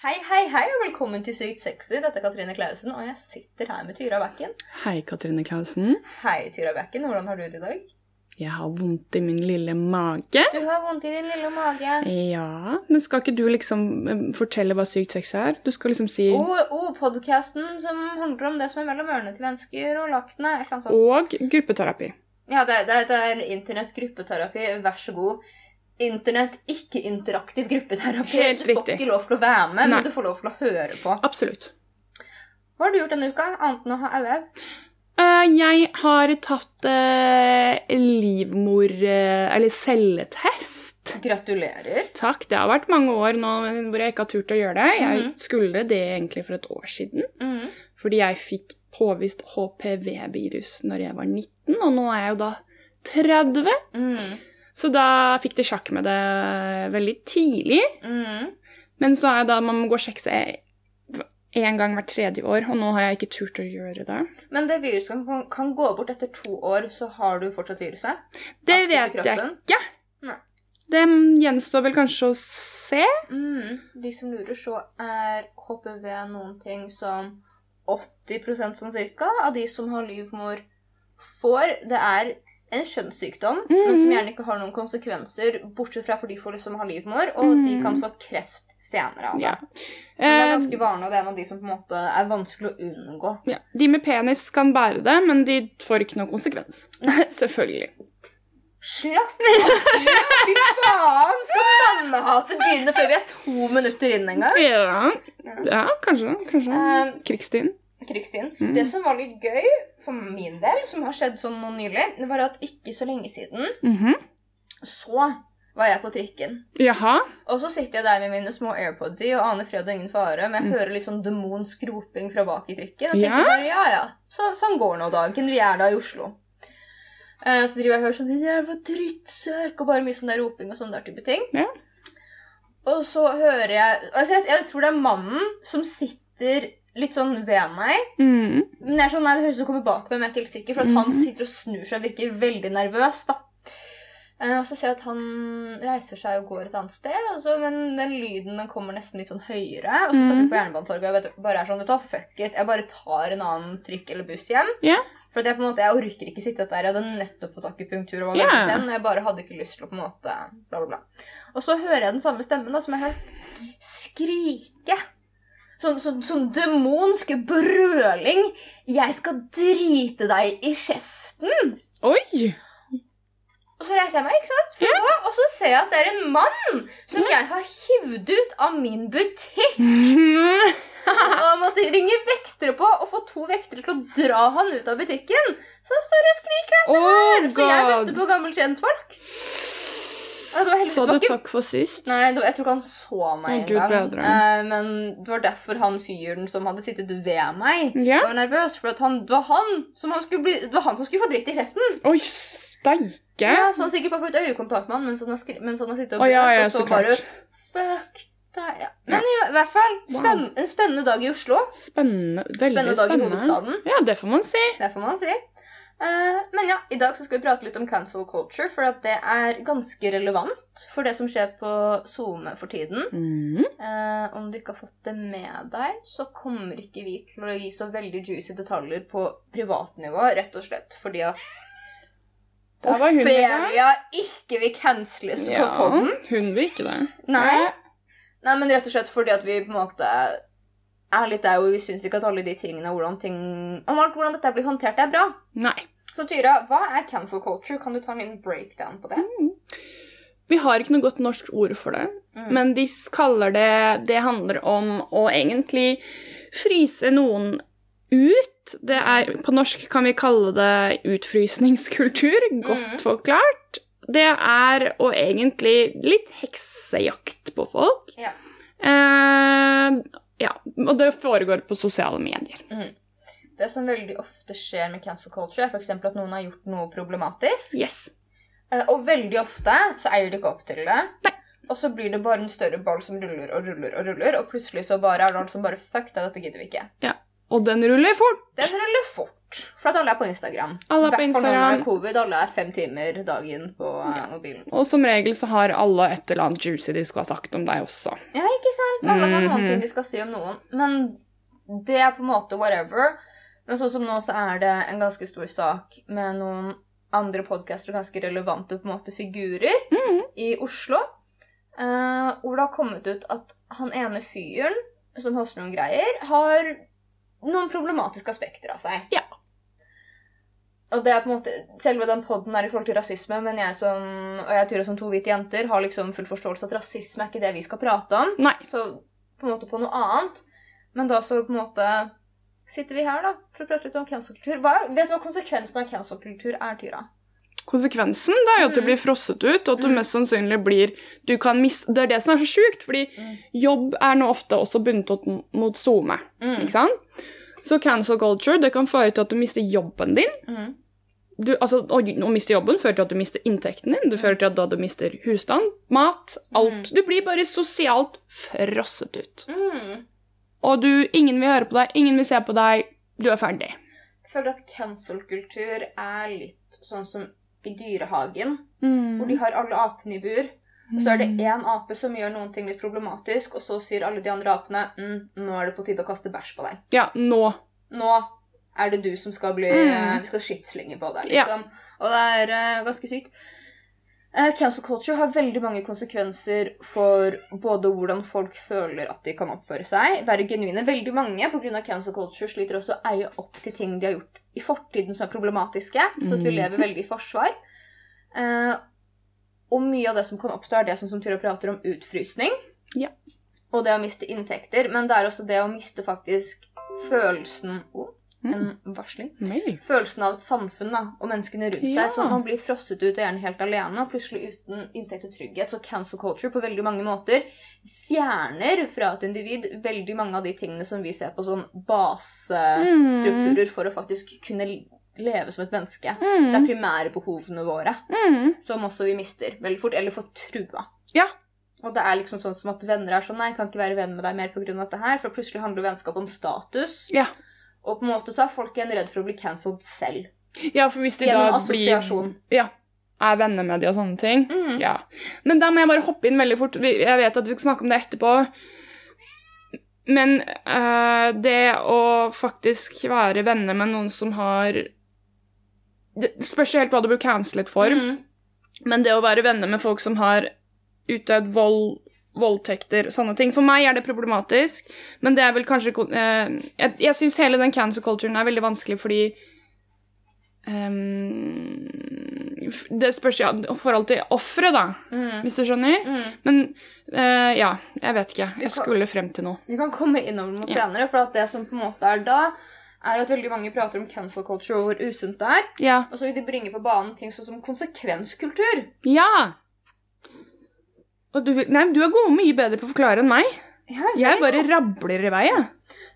Hei, hei, hei, og velkommen til Sykt sexy. Dette er Katrine Klausen, og jeg sitter her med Tyra Bekken. Hei, Katrine Klausen. Hei, Tyra Bekken. Hvordan har du det i dag? Jeg har vondt i min lille mage. Du har vondt i din lille mage. Ja, men skal ikke du liksom eh, fortelle hva sykt sex er? Du skal liksom si Oh, oh podkasten som handler om det som er mellom ørene til mennesker og laktene. Et eller annet sånt. Og gruppeterapi. Ja, det, det, det er internettgruppeterapi. Vær så god. Internett, ikke interaktiv gruppeterapi. Helt riktig. du får ikke lov til å være med, Nei. men du får lov til å høre på. Absolutt. Hva har du gjort denne uka, annet enn å ha elev? Uh, jeg har tatt uh, livmor... Uh, eller celletest. Gratulerer. Takk. Det har vært mange år nå hvor jeg ikke har turt å gjøre det. Jeg Mhm. skulle det egentlig for et år siden. Mhm. Fordi jeg fikk påvist HPV-virus når jeg var 19, og nå er jeg jo da 30. Mhm. Så da fikk de sjakk med det veldig tidlig. Mm. Men så er det da man må gå og sjekke seg én gang hvert tredje år, og nå har jeg ikke turt å gjøre det. Men det viruset kan, kan gå bort etter to år, så har du fortsatt viruset? Det vet jeg ikke. Nei. Det gjenstår vel kanskje å se. Mm. De som lurer, så er HPV noen ting som 80% sånn cirka av de som har livmor, får. Det er en kjønnssykdom, men som gjerne ikke har noen konsekvenser, bortsett fra for de som har ha livmor, og de Mhm. kan få kreft senere av det. Ja. Men det er Eh, ganske vanlig, og det er en av de som på en måte er vanskelig å unngå. ja. De med penis kan bære det, men de får ikke noen konsekvens. Selvfølgelig. Slapp av! Fy faen! Skal mannehatet begynne før vi er to minutter inn en gang? Ja, ja kanskje. kanskje. Eh, Krigstiden. Kristin, Mm. det som var litt gøy for min del, som har skjedd sånn nå nylig, det var at ikke så lenge siden Mhm. så var jeg på trikken. Jaha. Og så sitter jeg der med mine små AirPods i og aner fred og ingen fare, men jeg Mm. hører litt sånn demonsk roping fra bak i trikken. Og Ja? tenker bare ja, ja, så, sånn går nå dagen. Vi er da i Oslo. Eh, så driver jeg og hører sånn 'Din jævla drittsekk', og bare mye sånn der roping og sånn der type ting. Ja. Og så hører jeg Altså, jeg, jeg tror det er mannen som sitter litt sånn ved meg. Mm. Men jeg er sånn, nei, det høres ut som hun kommer bak meg, men jeg er ikke helt sikker, for at han Mhm. sitter og snur seg og virker veldig nervøs. da. Eh, Og så ser jeg at han reiser seg og går et annet sted, altså, men den lyden den kommer nesten litt sånn høyere. Og så står vi Mhm. på Jernbanetorget og jeg vet, bare er sånn, vet du hva, fuck it, jeg bare tar en annen trikk eller buss hjem. Ja. For at jeg på en måte, jeg orker ikke sitte der, jeg hadde nettopp fått akupunktur og var Ja. veldig sen, og jeg bare hadde ikke lyst til å på en måte, bla bla bla. Og så hører jeg den samme stemmen da, som jeg har hørt skrike. Sånn, sånn, sånn demonsk brøling. Jeg skal drite deg i kjeften! Oi! Og så reiser jeg meg, ikke sant? Gå, og så ser jeg at det er en mann som jeg har hivd ut av min butikk. Og jeg måtte ringe vektere på og få to vektere til å dra han ut av butikken. Så står jeg og skriker han Oh der. Så jeg møtte på gammelt kjentfolk. Ja, helt- Sa du ikke- takk for sist? Nei, var, jeg tror ikke han så meg engang. Eh, men det var derfor han fyren som hadde sittet ved meg, yeah. var nervøs. For han, det, var han som han skulle bli, det var han som skulle få dritt i kjeften. Oi, steike! Ja, så han sikkert bare fått øyekontakt med han mens han har, skri mens han har sittet og Å ja, ja, og så så bare. Fuck. Der, ja. Men i hvert fall Wow. en spennende dag i Oslo. Spennende. Veldig Spennende dag i hovedstaden. Ja, det får man si. Det får man si. Eh, men ja, i dag så skal vi prate litt om cancel culture, for at det er ganske relevant for det som skjer på SoMe for tiden. Mm. Eh, om du ikke har fått det med deg, så kommer ikke vi til å gi så veldig juicy detaljer på privatnivå, rett og slett fordi at gang. Ikke vil canceles på poden. hun vil ikke det. Nei. Nei, men rett og slett fordi at vi på en måte er litt der hvor vi syns ikke at alle de tingene hvordan ting, om alt hvordan dette blir håndtert, er bra. Nei. Så Tyra, hva er cancel culture? Kan du ta en liten breakdown på det? Vi har ikke noe godt norsk ord for det, Mm. men de kaller det Det handler om å egentlig fryse noen ut. Det er, på norsk kan vi kalle det utfrysningskultur, godt Mm. forklart. Det er å egentlig litt heksejakt på folk. Ja. Eh, ja, og det foregår på sosiale medier. Det som veldig ofte skjer med cancel culture, er f.eks. at noen har gjort noe problematisk. Yes. Eh, Og veldig ofte så eier de ikke opp til det. Nei. Og så blir det bare en større ball som ruller og ruller og ruller, og plutselig så bare er det alt som bare Fuck det, dette gidder vi ikke. Ja. Og den ruller fort. Den ruller fort. For at alle er på Instagram. Alle er på Instagram. hvert fall covid. Alle er fem timer dagen på eh, Ja. mobilen. Og som regel så har alle et eller annet juicy de skal ha sagt om deg også. Ja, ikke sant? Alle har noen Mhm. ting de skal si om noen. Men det er på en måte whatever. Men sånn som nå så er det en ganske stor sak med noen andre podcaster og ganske relevante på en måte figurer Mhm. i Oslo. Uh, hvor det har kommet ut at han ene fyren som hoster noen greier, har noen problematiske aspekter av seg. Ja. Og det er på en måte, Selve den poden er i forhold til rasisme, men jeg som, og jeg Tyra som to hvite jenter har liksom full forståelse at rasisme er ikke det vi skal prate om. Nei. Så på en måte på noe annet. Men da så på en måte sitter vi her da, for å prate litt om cancel-kultur. Vet du hva konsekvensen av cancel-kultur er, Tyra? Konsekvensen det er jo at du Mm. blir frosset ut, og at du Mm. mest sannsynlig blir du kan miste, Det er det som er så sjukt, fordi Mm. jobb er nå ofte også bundet opp mot SoMe. Ikke sant? Så cancel culture det kan føre til at du mister jobben din. Mm. Du, altså, å, å miste jobben fører til at du mister inntekten din. Det fører til at da du mister husstand, mat, alt. Du blir bare sosialt frosset ut. Mm. Og du, ingen vil høre på deg, ingen vil se på deg. Du er ferdig. Jeg føler at cancel-kultur er litt sånn som i dyrehagen, Mm. hvor de har alle apene i bur. Og så er det én ape som gjør noen ting litt problematisk, og så sier alle de andre apene mm, nå er det på tide å kaste bæsj på deg. Ja, nå. Nå er det du som skal bli Mm. Vi skal skittslenge på deg, Ja. liksom. Og det er uh, ganske sykt. Uh, cancel culture har veldig mange konsekvenser for både hvordan folk føler at de kan oppføre seg, være genuine. Veldig mange pga. cancel culture sliter også å eie opp til ting de har gjort i fortiden som er problematiske, så at vi Mhm. lever veldig i forsvar. Uh, og mye av det som kan oppstå, er det som, som Tyra prater om utfrysning. Ja. Og det å miste inntekter. Men det er også det å miste faktisk følelsen Mm. En varsling. Mail. Følelsen av et samfunn da, og menneskene rundt Ja. seg. Så man blir frosset ut og gjerne helt alene, og plutselig uten inntekt og trygghet. Så cancel culture på veldig mange måter fjerner fra et individ veldig mange av de tingene som vi ser på sånn basestrukturer for å faktisk kunne leve som et menneske. Det er Mm. primære behovene våre Mm. som også vi mister veldig fort, eller får trua. Ja. Og det er liksom sånn som at venner er sånn Nei, jeg kan ikke være venn med deg mer pga. dette her. For plutselig handler vennskap om status. Ja. Og på en måte så er folk igjen redd for å bli cancelled selv. ja, for hvis de Gjennom da assosiasjon. blir Ja. Er venner med de og sånne ting. Mm. Ja. Men da må jeg bare hoppe inn veldig fort. Jeg vet at vi skal snakke om det etterpå. Men uh, det å faktisk være venner med noen som har Det spørs helt hva du blir cancelet for. Mm. Men det å være venner med folk som har utøvd vold, voldtekter, sånne ting For meg er det problematisk, men det er vel kanskje eh, Jeg, jeg syns hele den cancel culturen er veldig vanskelig fordi um, Det spørs ja, i forhold til offeret, da, Mm. hvis du skjønner. Mm. Men eh, ja, jeg vet ikke. Jeg skulle frem til noe. Vi kan komme innover mot Ja. senere, for det som på en måte er da, er at veldig mange prater om cancel culture og hvor usunt det er. Ja. Og så vil de bringe på banen ting sånn som konsekvenskultur. Ja! Og du, nei, du er god mye bedre på å forklare enn meg. Jeg veldig bare rabler i vei, jeg.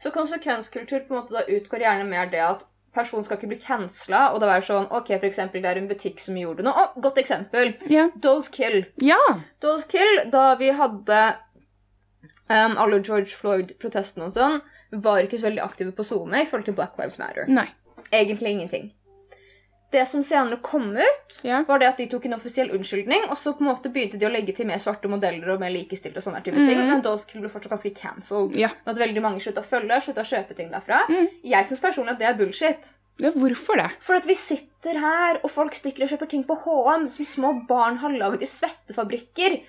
Så konsekvenskultur på en måte da utgår gjerne mer det at personen skal ikke bli cancela, og det være sånn OK, for eksempel, det er en butikk som gjorde noe. Å, godt eksempel! Yeah. Dolls Kill. ja. Dolls Kill, da vi hadde um, alle George Floyd-protestene og sånn, var ikke så veldig aktive på SoMe i forhold til Black Lives Matter. Nei. Egentlig ingenting. Det som senere kom ut, Ja. var det at de tok en offisiell unnskyldning, og så på en måte begynte de å legge til mer svarte modeller og mer likestilt og sånne type ting. Mhm. Men Dolls Kill ble fortsatt ganske cancelled. Ja. Med at veldig mange slutta å følge, slutta å kjøpe ting derfra. Mm. Jeg syns personlig at det er bullshit. ja. Hvorfor det? For at vi sitter her, og folk stikker og kjøper ting på HM som små barn har lagd i svettefabrikker.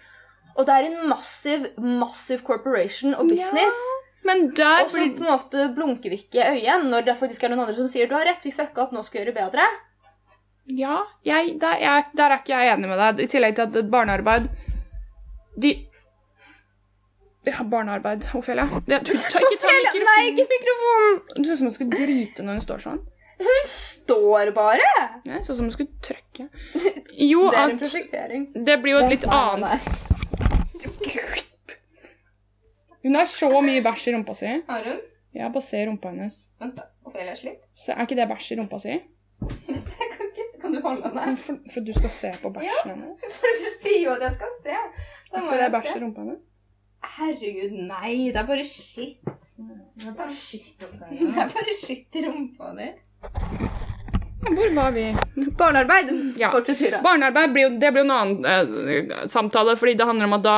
Og det er en massiv, massiv corporation og business. Men der Og så blir på en måte blunker vi ikke i øyet når det faktisk er noen andre som sier du har rett, vi fucka opp, nå skal vi gjøre bedre. Ja, jeg, der, jeg, der er ikke jeg enig med deg. I tillegg til at barnearbeid De Ja, barnearbeid. Ophelia. Du, ta, ikke ta Nei, ikke mikrofonen! Du ser ut som hun skal drite når hun står sånn. Hun står bare! Ja, Sånn som hun skulle trykke. Jo, Det er en prosjektering. det blir jo et litt annet. Hun har så mye bæsj i rumpa si. Har hun? Ja, bare se rumpa hennes. Vent, da. Ophelia, slipp. Så er ikke det bæsj i rumpa si? Jeg kan ikke. Kan du holde meg? For, for du skal se på bæsjen hennes? For du sier jo at jeg skal se. Da må det jeg bæsj i rumpa hennes? Herregud, nei. Det er bare skitt. Det er bare skitt Det er bare skitt i rumpa di. Hvor var vi? Barnearbeid. Ja. Barnearbeid blir jo, det blir jo en annen eh, samtale, fordi det handler om at da,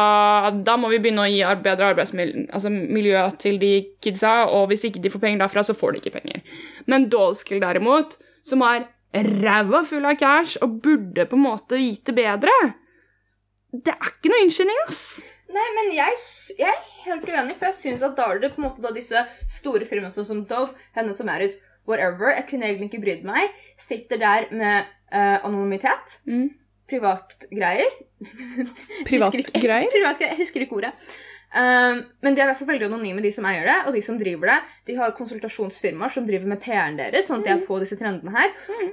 da må vi begynne å gi bedre arbeidsmiljø altså til de kidsa, og hvis ikke de får penger derfra, så får de ikke penger. Men Dollskill derimot, som er ræva full av cash og burde på en måte vite bedre, det er ikke noe innskynding, ass. Nei, men jeg, jeg er helt uenig, for jeg syns at da er det på en måte da disse store firmaene sånn som Dove, Hennes og Maurits, whatever, jeg kunne egentlig ikke brydd meg, sitter der med uh, anonymitet, Mm. privatgreier Privatgreier? Privatgreier, jeg husker ikke ordet. Um, men de er i hvert fall veldig anonyme, de som eier det, og de som driver det. De har konsultasjonsfirmaer som driver med PR-en deres, sånn at de er på disse trendene her. Mm.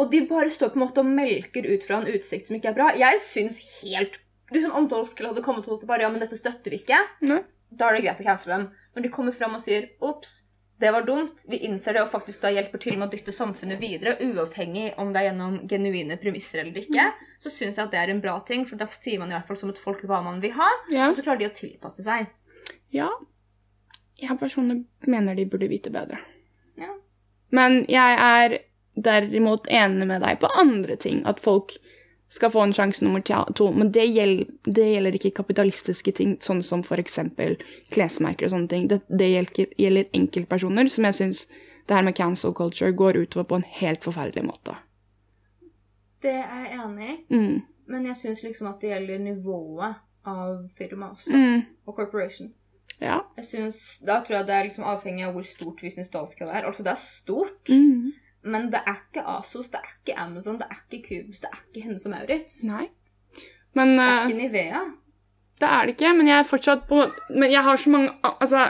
Og de bare står på en måte og melker ut fra en utsikt som ikke er bra. Jeg syns helt liksom Om Dolskel hadde kommet til og bare Ja, men dette støtter vi ikke. mm. Da er det greit å cancele dem. Når de kommer fram og sier ops, det var dumt, vi innser det og faktisk da hjelper til med å dytte samfunnet videre, uavhengig om det er gjennom genuine premisser eller ikke, så syns jeg at det er en bra ting, for da sier man i hvert fall som et folk hva man vil ha, Ja. og så klarer de å tilpasse seg. ja. Jeg personlig mener de burde vite bedre. Ja. Men jeg er derimot enig med deg på andre ting. At folk skal få en sjanse nummer to. Men det gjelder, det gjelder ikke kapitalistiske ting, sånn som f.eks. klesmerker og sånne ting. Det, det gjelder, gjelder enkeltpersoner som jeg syns det her med cancel culture går utover på en helt forferdelig måte. Det er jeg enig i, Mm. men jeg syns liksom at det gjelder nivået av firma også, Mm. og corporation. Ja. Jeg synes, Da tror jeg det er liksom avhengig av hvor stort vi syns Dalscal er. Altså, det er stort, Mm. Men det er ikke Asos, det er ikke Amazon, det er ikke Cubes, det er ikke Hennes og Maurits. Nei. Men Det er eh, ikke Nivea. Det er det ikke, men jeg er fortsatt på Men jeg har så mange Altså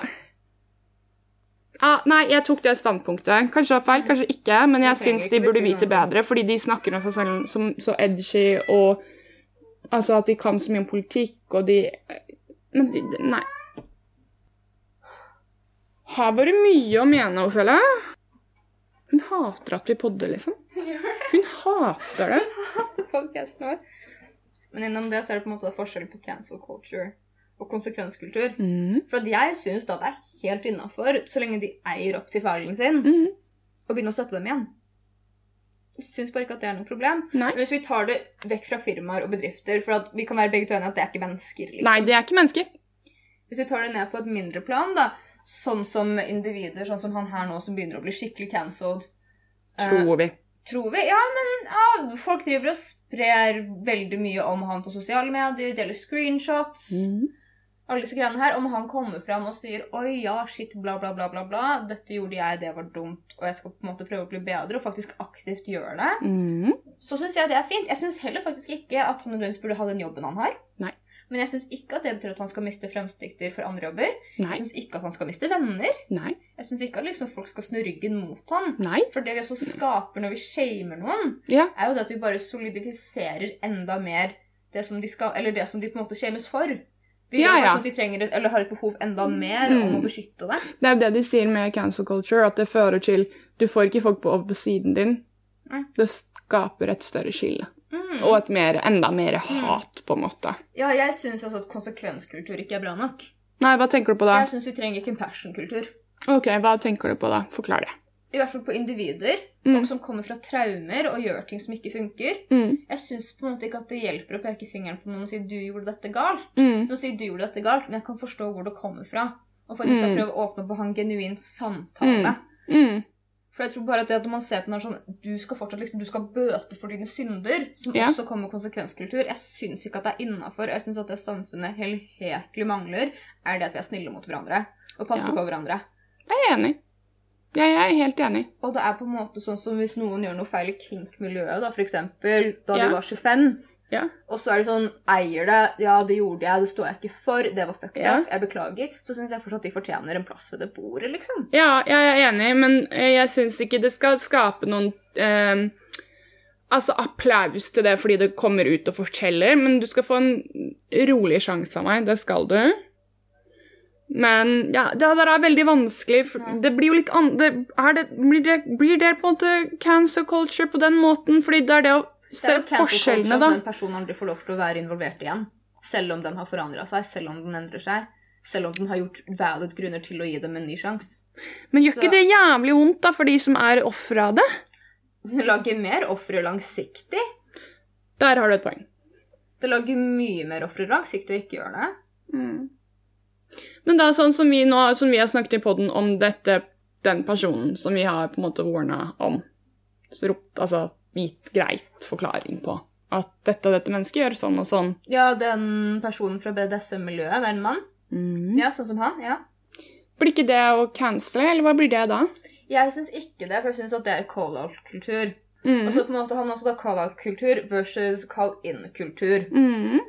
ah, Nei, jeg tok det standpunktet. Kanskje det var feil, kanskje ikke, men jeg syns de burde vite bedre, fordi de snakker om seg selv som så edgy og Altså at de kan så mye om politikk, og de Men de, nei. Har vært mye å mene, Ophelia. Hun hater at vi podder, liksom. Hun hater det. hun podcasten vår. Men innom det så er det på en måte forskjell på cancel culture og konsekvenskultur. Mm. For at jeg syns da det er helt innafor, så lenge de eier opp til feilen sin, Mm. å begynne å støtte dem igjen. Jeg syns bare ikke at det er noe problem. Nei. Hvis vi tar det vekk fra firmaer og bedrifter, for at vi kan være begge to enige at det er ikke mennesker. liksom. Nei, det er ikke mennesker. Hvis vi tar det ned på et mindre plan, da, sånn som individer, sånn som han her nå som begynner å bli skikkelig cancelled eh, Tror vi. Tror vi? Ja, men ja, folk driver og sprer veldig mye om han på sosiale medier, deler screenshots, Mm. alle disse greiene her. Om han kommer fram og sier 'oi, ja, shit, bla, bla, bla, bla, bla', 'dette gjorde jeg, det var dumt', og jeg skal på en måte prøve å bli bedre, og faktisk aktivt gjøre det, Mm. så syns jeg det er fint. Jeg syns heller faktisk ikke at han nødvendigvis burde ha den jobben han har. Nei. Men jeg syns ikke at det betyr at han skal miste fremstikter for andre jobber. Jeg Nei. syns ikke at han skal miste venner. Nei. Jeg syns ikke at liksom folk skal snu ryggen mot han. Nei. For det vi også skaper når vi shamer noen, Ja. er jo det at vi bare solidifiserer enda mer det som de skal, eller det som de på en måte shames for. Vi Ja, ja. altså at de trenger, eller har et behov enda mer Mm. om å beskytte det. Det er jo det de sier med cancel culture, at det fører til Du får ikke folk på på siden din. Nei. Det skaper et større skille. Mm. Og et mer, enda mer hat, på en måte. Ja, jeg syns også at konsekvenskultur ikke er bra nok. Nei, hva tenker du på da? Jeg syns vi trenger compassion-kultur. Ok, hva tenker du på da? Forklar det. I hvert fall på individer. Mm. Folk som kommer fra traumer og gjør ting som ikke funker. Mm. Jeg syns på en måte ikke at det hjelper å peke fingeren på noen og si 'du gjorde dette galt'. Mm. Nå sier du gjorde dette galt, men jeg kan forstå hvor det kommer fra. Og faktisk Mm. prøve å åpne opp og ha en genuin samtale. Mm. For jeg tror bare at det at man ser på den her sånn Du skal fortsatt liksom, du skal bøte for dine synder, som Ja. også kommer med konsekvenskultur. Jeg syns ikke at det er innafor. Jeg syns at det samfunnet helhetlig mangler, er det at vi er snille mot hverandre. Og passer Ja. på hverandre. Jeg er enig. Jeg er helt enig. Og det er på en måte sånn som hvis noen gjør noe feil i kink-miljøet, da, eksempel da Ja. de var 25, Ja. og så er det sånn Eier det, ja, det gjorde jeg, det står jeg ikke for, det var fucked Ja. up, jeg beklager. Så syns jeg fortsatt at de fortjener en plass ved det bordet, liksom. Ja, jeg er enig, men eh, jeg syns ikke det skal skape noen eh, Altså applaus til det fordi det kommer ut og forteller, men du skal få en rolig sjanse av meg. Det skal du. Men ja, det der er veldig vanskelig. Ja. det blir jo litt an... Det, det, blir, det, blir det på en måte cancer culture på den måten? Fordi det er det å Det se forskjellene, da. at Den personen aldri får lov til å være involvert igjen. Selv om den har forandra seg, selv om den endrer seg. selv om den har gjort valid grunner til å gi dem en ny sjanse. Men gjør Så- ikke det jævlig vondt da for de som er ofre av det? Det lager mer ofre langsiktig. Der har du et poeng. Det lager mye mer ofre langsiktig å ikke gjøre det. Mm. Men da, sånn som vi nå, som vi har snakket i podden om dette, den personen som vi har på en måte warna om, så altså gitt greit forklaring på at dette og dette mennesket gjør sånn og sånn. Ja, den personen fra BDSM-miljøet, det er en mann. Mm. Ja, sånn som han. ja. Blir ikke det å cancele, eller hva blir det da? Jeg syns ikke det, for jeg syns at det er call-out-kultur. Mm. Og så på en måte har man også da call-out-kultur versus call-in-kultur. mm.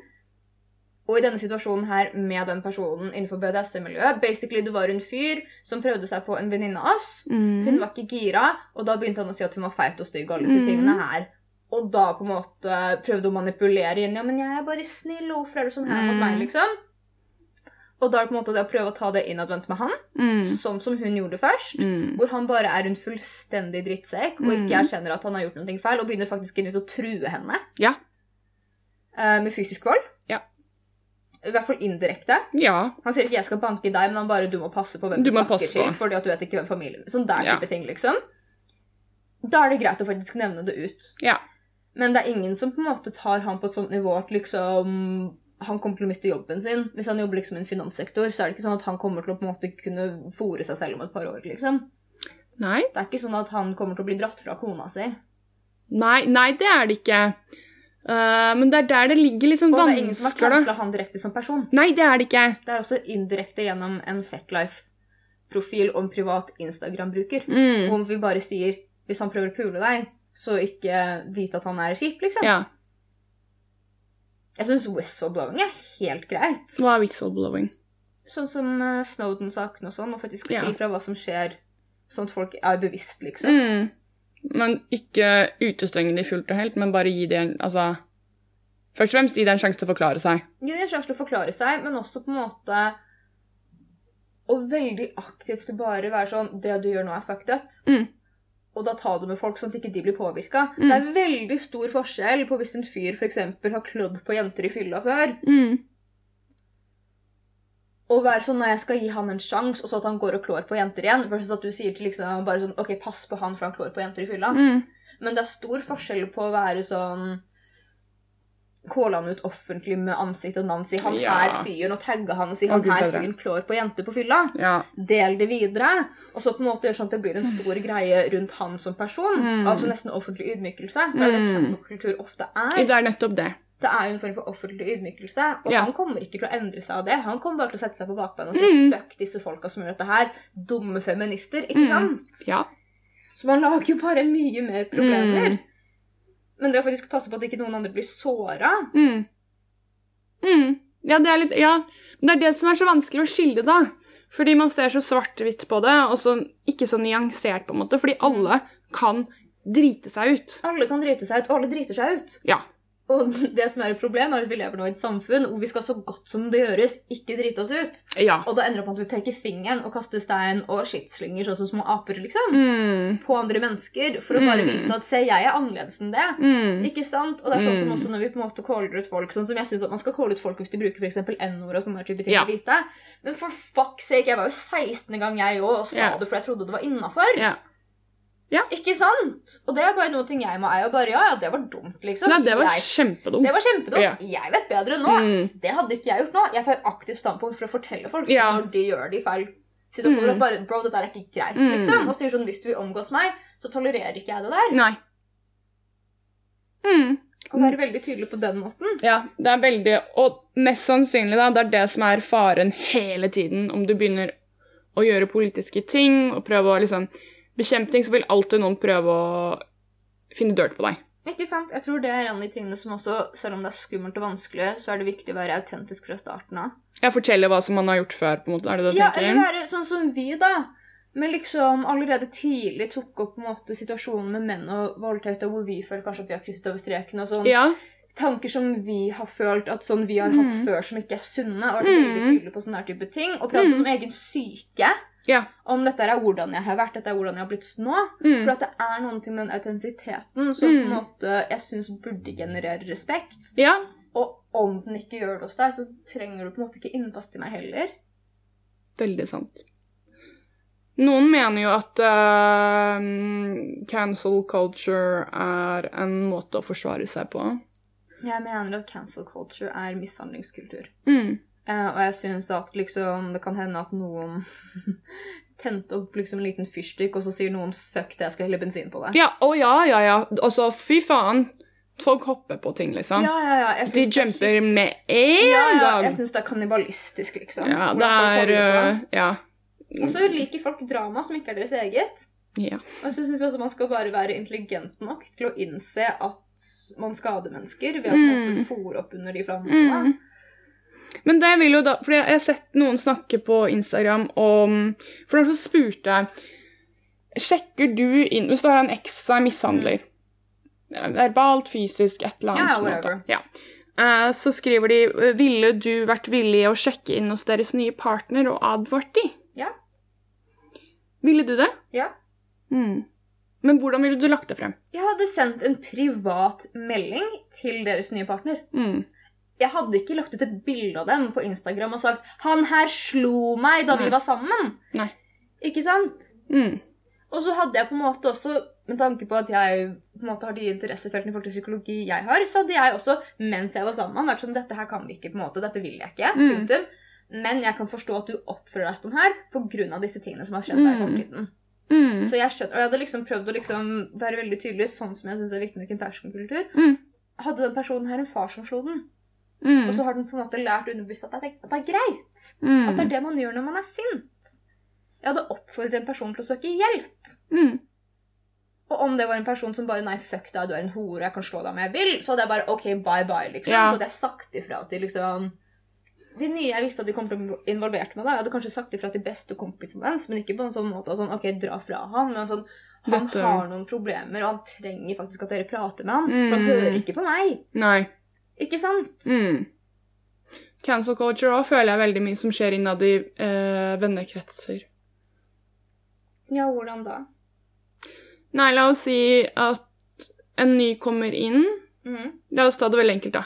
Og i denne situasjonen her med den personen innenfor BDSM-miljøet Basically, det var en fyr som prøvde seg på en venninne av oss. Hun Mm. var ikke gira, og da begynte han å si at hun var feit og stygg. og alle disse mm. tingene her. Og da på en måte prøvde å manipulere inn Ja, men jeg er bare snill, og hvorfor er du sånn her mot meg, Mhm. liksom? Og da er det på en måte det å prøve å ta det innadvendt med han, Mm. sånn som hun gjorde først. Mm. Hvor han bare er en fullstendig drittsekk og ikke Mhm. erkjenner at han har gjort noe feil, og begynner faktisk inn ut å true henne Ja. eh, med fysisk vold. Ja. I hvert fall indirekte. Ja. Han sier ikke 'jeg skal banke deg', men han bare 'du må passe på hvem Du du, snakker til', på. fordi at du vet ikke hvem familien Sånn der Ja. type ting, liksom. Da er det greit å faktisk nevne det ut. Ja. Men det er ingen som på en måte tar han på et sånt nivå at liksom han kommer til å miste jobben sin. Hvis han jobber liksom i en finanssektor, så er det ikke sånn at han kommer til å på en måte kunne fòre seg selv om et par år, liksom. Nei. Det er ikke sånn at han kommer til å bli dratt fra kona si. Nei, nei, det er det ikke. Eh, men det er der det ligger litt sånn Og det er ingen som har kansla han direkte som person. Nei, det er det ikke. Det er også indirekte gjennom en Fetlife-profil om privat Instagram-bruker. Mm. Om vi bare sier hvis han prøver å pule deg, så ikke vite at han er kjip, liksom. Ja. Jeg syns whistleblowing er helt greit. Hva er whistleblowing? Sånn som eh, Snowden-saken og sånn, og faktisk Ja. si fra hva som skjer, sånn at folk er bevisst, liksom. Mm. Men ikke utestenge de fullt og helt, men bare gi det en Altså Først og fremst gi det en sjanse til å forklare seg. Gi dem en sjanse til å forklare seg, men også på en måte Og veldig aktivt bare være sånn Det du gjør nå, er fucked up. Mm. Og da ta det med folk, sånn at ikke de blir påvirka. Mm. Det er veldig stor forskjell på hvis en fyr eksempel, har klødd på jenter i fylla før, Mm. Og være sånn når jeg skal gi han en sjanse, og så at han går og klår på jenter igjen, versus at du sier til liksom bare sånn OK, pass på han, for han klår på jenter i fylla. Mm. Men det er stor forskjell på å være sånn Kåle han ut offentlig med ansikt og navn, si han Ja. her fyren, og tagge han og si han er fyren klår på jenter på fylla. Ja. Del det videre. Og så på en måte gjøre sånn at det blir en stor greie rundt han som person. Mm. Altså nesten offentlig ydmykelse. Det er det Mm. cancel-kultur ofte er. Det er nettopp det. Det er jo en form for offentlig ydmykelse, og Ja. han kommer ikke til å endre seg av det. Han kommer bare til å sette seg på bakbeina og si Mm. fuck disse folka som gjør dette her. Dumme feminister, ikke Mm. sant? Ja. Så man lager jo bare mye mer problemer. Mm. Men det å faktisk passe på at ikke noen andre blir såra Mm. Mm. Ja, det er litt Ja. Det er det som er så vanskelig å skille, da. Fordi man ser så svart-hvitt på det, og så ikke så nyansert, på en måte. Fordi alle kan drite seg ut. Alle kan drite seg ut, og alle driter seg ut. Ja. Og det som er et problem, er at vi lever nå i et samfunn hvor vi skal så godt som det gjøres, ikke drite oss ut. Ja. Og det ender opp med at vi peker fingeren og kaster stein og skittslynger, sånn som små aper, liksom. Mm. På andre mennesker for å bare Mm. vise at se, jeg er annerledes enn det. Mm. Ikke sant? Og det er sånn som Mm. også når vi på en måte caller ut folk, sånn som jeg synes at man skal calle ut folk hvis de bruker eksempel N-ord og sånne type ting Ja. lite. Men for fuck's sake, jeg var jo 16. gang jeg òg og sa Ja. det fordi jeg trodde det var innafor. Ja. Ikke sant? Og det er bare noe ting jeg må eie. Og bare ja, ja, det var dumt, liksom. Nei, det var jeg, kjempedumt. det var kjempedumt. Ja. Jeg vet bedre nå. Mm. Det hadde ikke jeg gjort nå. Jeg tar aktivt standpunkt for å fortelle folk Ja. når de gjør det i feil situasjoner. Mm. Bare, bro, det der er ikke greit, Mm. liksom. Og sier sånn, hvis du vil omgås meg, så tolererer ikke jeg det der. Nei. Mm. Og være veldig tydelig på den måten. Ja, det er veldig Og mest sannsynlig, da, det er det som er faren hele tiden. Om du begynner å gjøre politiske ting og prøve å liksom bekjempe ting, så vil alltid noen prøve å finne dirt på deg. Ikke sant? Jeg tror det er en av de tingene som også, selv om det er skummelt og vanskelig, så er det viktig å være autentisk fra starten av. Ja, fortelle hva som man har gjort før, på en måte. Er det det du Ja, tenker? eller være sånn som vi, da. Men liksom allerede tidlig tok opp på en måte situasjonen med menn og voldtekt, og hvor vi føler kanskje at vi har krysset over streken. og sånn. Ja. Tanker som vi har følt at sånn vi har hatt Mm. før som ikke er sunne. Og vært veldig Mm. på sånne her type ting. Og prate Mm. om egen syke. Ja. Om dette er hvordan jeg har vært, dette er hvordan jeg har blitt nå. Mm. For at det er ting med den autentisiteten som på en Mm. måte jeg syns burde generere respekt. Ja. Og om den ikke gjør det hos deg, så trenger du på en måte ikke innpass til meg heller. Veldig sant. Noen mener jo at uh, cancel culture er en måte å forsvare seg på. Jeg mener at cancel culture er mishandlingskultur. Mm. Eh, og jeg syns at liksom det kan hende at noen tente opp liksom en liten fyrstikk, og så sier noen 'fuck det, jeg skal helle bensin på det'. Ja, å ja, ja, ja. Altså, fy faen. Folk hopper på ting, liksom. Ja, ja, ja. De jumper er med gang. ja, ja. Jeg syns det er kannibalistisk, liksom. Ja, det hvordan er øh, Ja. Og så liker folk drama som ikke er deres eget. ja. Og så syns jeg også man skal bare være intelligent nok til å innse at man skader mennesker ved å Mm. fòre opp under de flammene. Mm. Men det vil jo da For jeg har sett noen snakke på Instagram om For noen som spurte Sjekker du inn Hvis du har en eks som er mishandler Verbalt, fysisk, et eller annet. Ja. Ja. uh, så skriver de Ville du vært villig å sjekke inn hos deres nye partner og advart de? Ja. Ville du det? Ja. Mm. Men hvordan ville du lagt det frem? Jeg hadde sendt en privat melding til deres nye partner. Mm. Jeg hadde ikke lagt ut et bilde av dem på Instagram og sagt 'Han her slo meg da vi var sammen'. Nei. Ikke sant? Mm. Og så hadde jeg på en måte også, med tanke på at jeg på en måte har de interessefeltene i forhold til psykologi jeg har, så hadde jeg også, mens jeg var sammen med han, vært sånn Dette her kan vi ikke, på en måte. Dette vil jeg ikke. Mm. Punktum. Men jeg kan forstå at du oppfører deg sånn her pga. disse tingene som har skjedd deg i Mm. fortiden. Mm. Så jeg skjønner, og jeg hadde liksom prøvd å liksom være veldig tydelig, sånn som jeg syns er viktig med compassion-kultur. Mm. Hadde den personen her en far som slo den, Mm. og så har den på en måte lært underbevisst at at det er greit. Mm. At det er det man gjør når man er sint. Jeg hadde oppfordret en person til å søke hjelp. Mm. Og om det var en person som bare Nei, fuck deg, du er en hore, jeg kan slå deg om jeg vil, så hadde jeg bare OK, bye bye, liksom. Ja. Så hadde jeg sagt ifra til liksom De nye jeg visste at de kom til å bli involvert med, da, jeg hadde kanskje sagt ifra til beste kompisen hans, men ikke på en sånn måte sånn OK, dra fra han, men sånn Han Dette- har noen problemer, og han trenger faktisk at dere prater med han. For han Mm. hører ikke på meg. Nei. Ikke sant? Mm. Cancel culture òg føler jeg veldig mye som skjer innad i eh, vennekretser. Ja, hvordan da? Nei, la oss si at en ny kommer inn. Mm. La oss ta det veldig enkelt, da.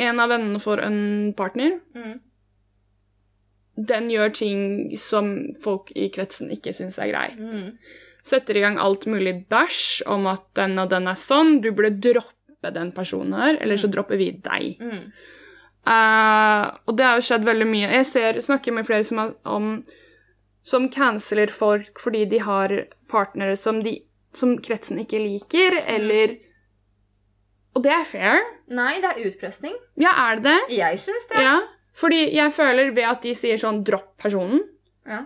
En av vennene får en partner. Mm. Den gjør ting som folk i kretsen ikke syns er greit. Mm. Setter i gang alt mulig bæsj om at den og den er sånn. Du burde droppe den personen her, eller så Mm. dropper vi deg. Mm. Uh, og det har jo skjedd veldig mye. Jeg ser, snakker med flere som, har, om, som canceler folk fordi de har partnere som, de, som kretsen ikke liker, eller Og det er fair. Nei, det er utpressning. Ja, er det det? Jeg syns det. Ja. Fordi jeg føler ved at de sier sånn 'dropp personen', Ja.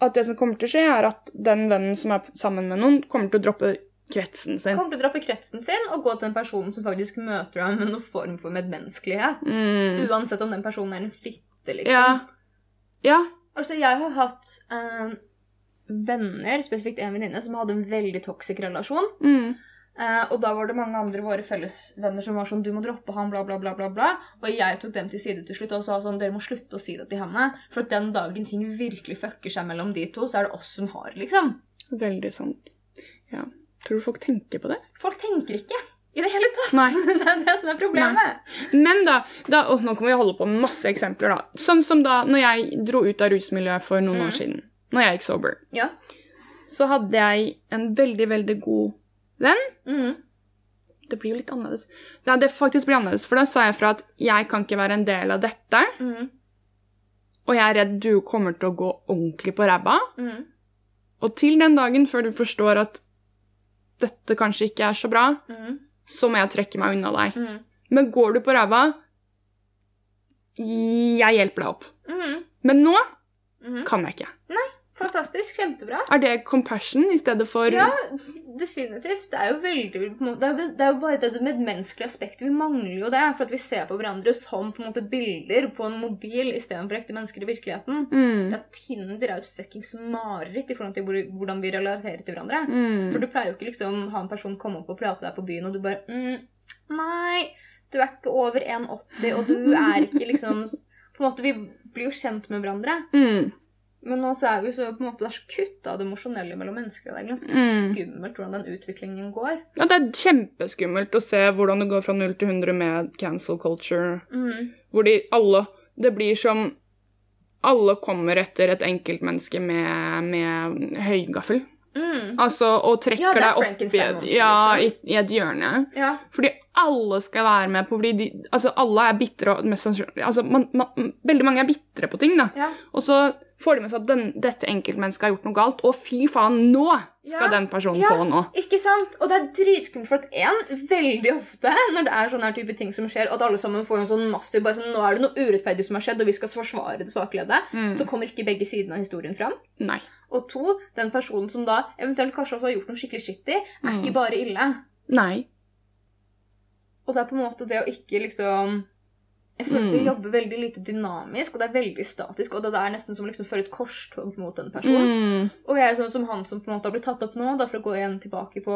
at det som kommer til å skje, er at den vennen som er sammen med noen, kommer til å droppe kretsen sin. Kommer til å droppe kretsen sin og gå til den personen som faktisk møter ham med noen form for medmenneskelighet. Mm. Uansett om den personen er en fitte, liksom. Ja. Ja. Altså, jeg har hatt eh, venner, spesifikt en venninne, som hadde en veldig toxic relasjon. Mm. Eh, og da var det mange andre våre fellesvenner som var sånn 'Du må droppe han, bla, bla, bla', bla, bla. Og jeg tok dem til side til slutt og sa sånn 'Dere må slutte å si det til henne'. For at den dagen ting virkelig fucker seg mellom de to, så er det oss som har, liksom. Veldig sant. Ja. Tror du folk tenker på det? Folk tenker ikke i det hele tatt. Nei. det er det som er problemet. Men da, da å, Nå kan vi holde på med masse eksempler, da. Sånn som da når jeg dro ut av rusmiljøet for noen Mm. år siden. Når jeg gikk sober. Ja. Så hadde jeg en veldig, veldig god venn. Mm. Det blir jo litt annerledes. Ja, det faktisk blir annerledes, for da sa jeg fra at jeg kan ikke være en del av dette. Mm. Og jeg er redd du kommer til å gå ordentlig på ræva. Mhm. Og til den dagen før du forstår at dette kanskje ikke er så bra, mm. så må jeg trekke meg unna deg. Mm. Men går du på ræva, jeg hjelper deg opp. Mm. Men nå Mhm. kan jeg ikke. Fantastisk. Kjempebra. Er det compassion i stedet for Ja, definitivt. Det er jo veldig Det er jo, det er jo bare det medmenneskelige aspektet. Vi mangler jo det. For at vi ser på hverandre som på en måte bilder på en mobil istedenfor ekte mennesker i virkeligheten. mm. Ja, Tinder er jo et fuckings mareritt i forhold til hvordan vi relaterer til hverandre. Mm. For du pleier jo ikke liksom ha en person komme opp og prate deg på byen, og du bare mm, Nei, du er ikke over 1,80, og du er ikke liksom På en måte, Vi blir jo kjent med hverandre. Mm. Men nå så er vi så på en måte, det er så kutta det emosjonelle mellom mennesker. Det er ganske Mm. skummelt hvordan den utviklingen går. Ja, det er kjempeskummelt å se hvordan det går fra 0 til 100 med cancel culture. Mm. Hvor de alle Det blir som alle kommer etter et enkeltmenneske med, med høygaffel. Mm. Altså, og trekker Ja, deg opp i, ja, i, liksom. i et hjørne. Ja. Fordi alle skal være med på fordi de, altså alle er bitre og mest sannsynlig altså man, man, Veldig mange er bitre på ting, da. ja. Og så får de med seg at den, dette enkeltmennesket har gjort noe galt, og fy faen, nå skal Ja, den personen ja. få noe. Ikke sant? Og det er dritskummelt for at en, veldig ofte når det er sånne her type ting som skjer, og at alle sammen får en sånn massiv bare sånn, Nå er det noe urettferdig som har skjedd, og vi skal forsvare det svakledde. Mm. Så kommer ikke begge sidene av historien fram. Nei. Og to, den personen som da eventuelt kanskje også har gjort noe skikkelig shitty, er Mm. ikke bare ille. Nei. Og det er på en måte det å ikke liksom Jeg føler at vi Mm. jobber veldig lite dynamisk, og det er veldig statisk. Og det er nesten som å liksom føre et korstog mot en person. Mm. Og jeg er sånn som han som på en måte har blitt tatt opp nå, da for å gå igjen tilbake på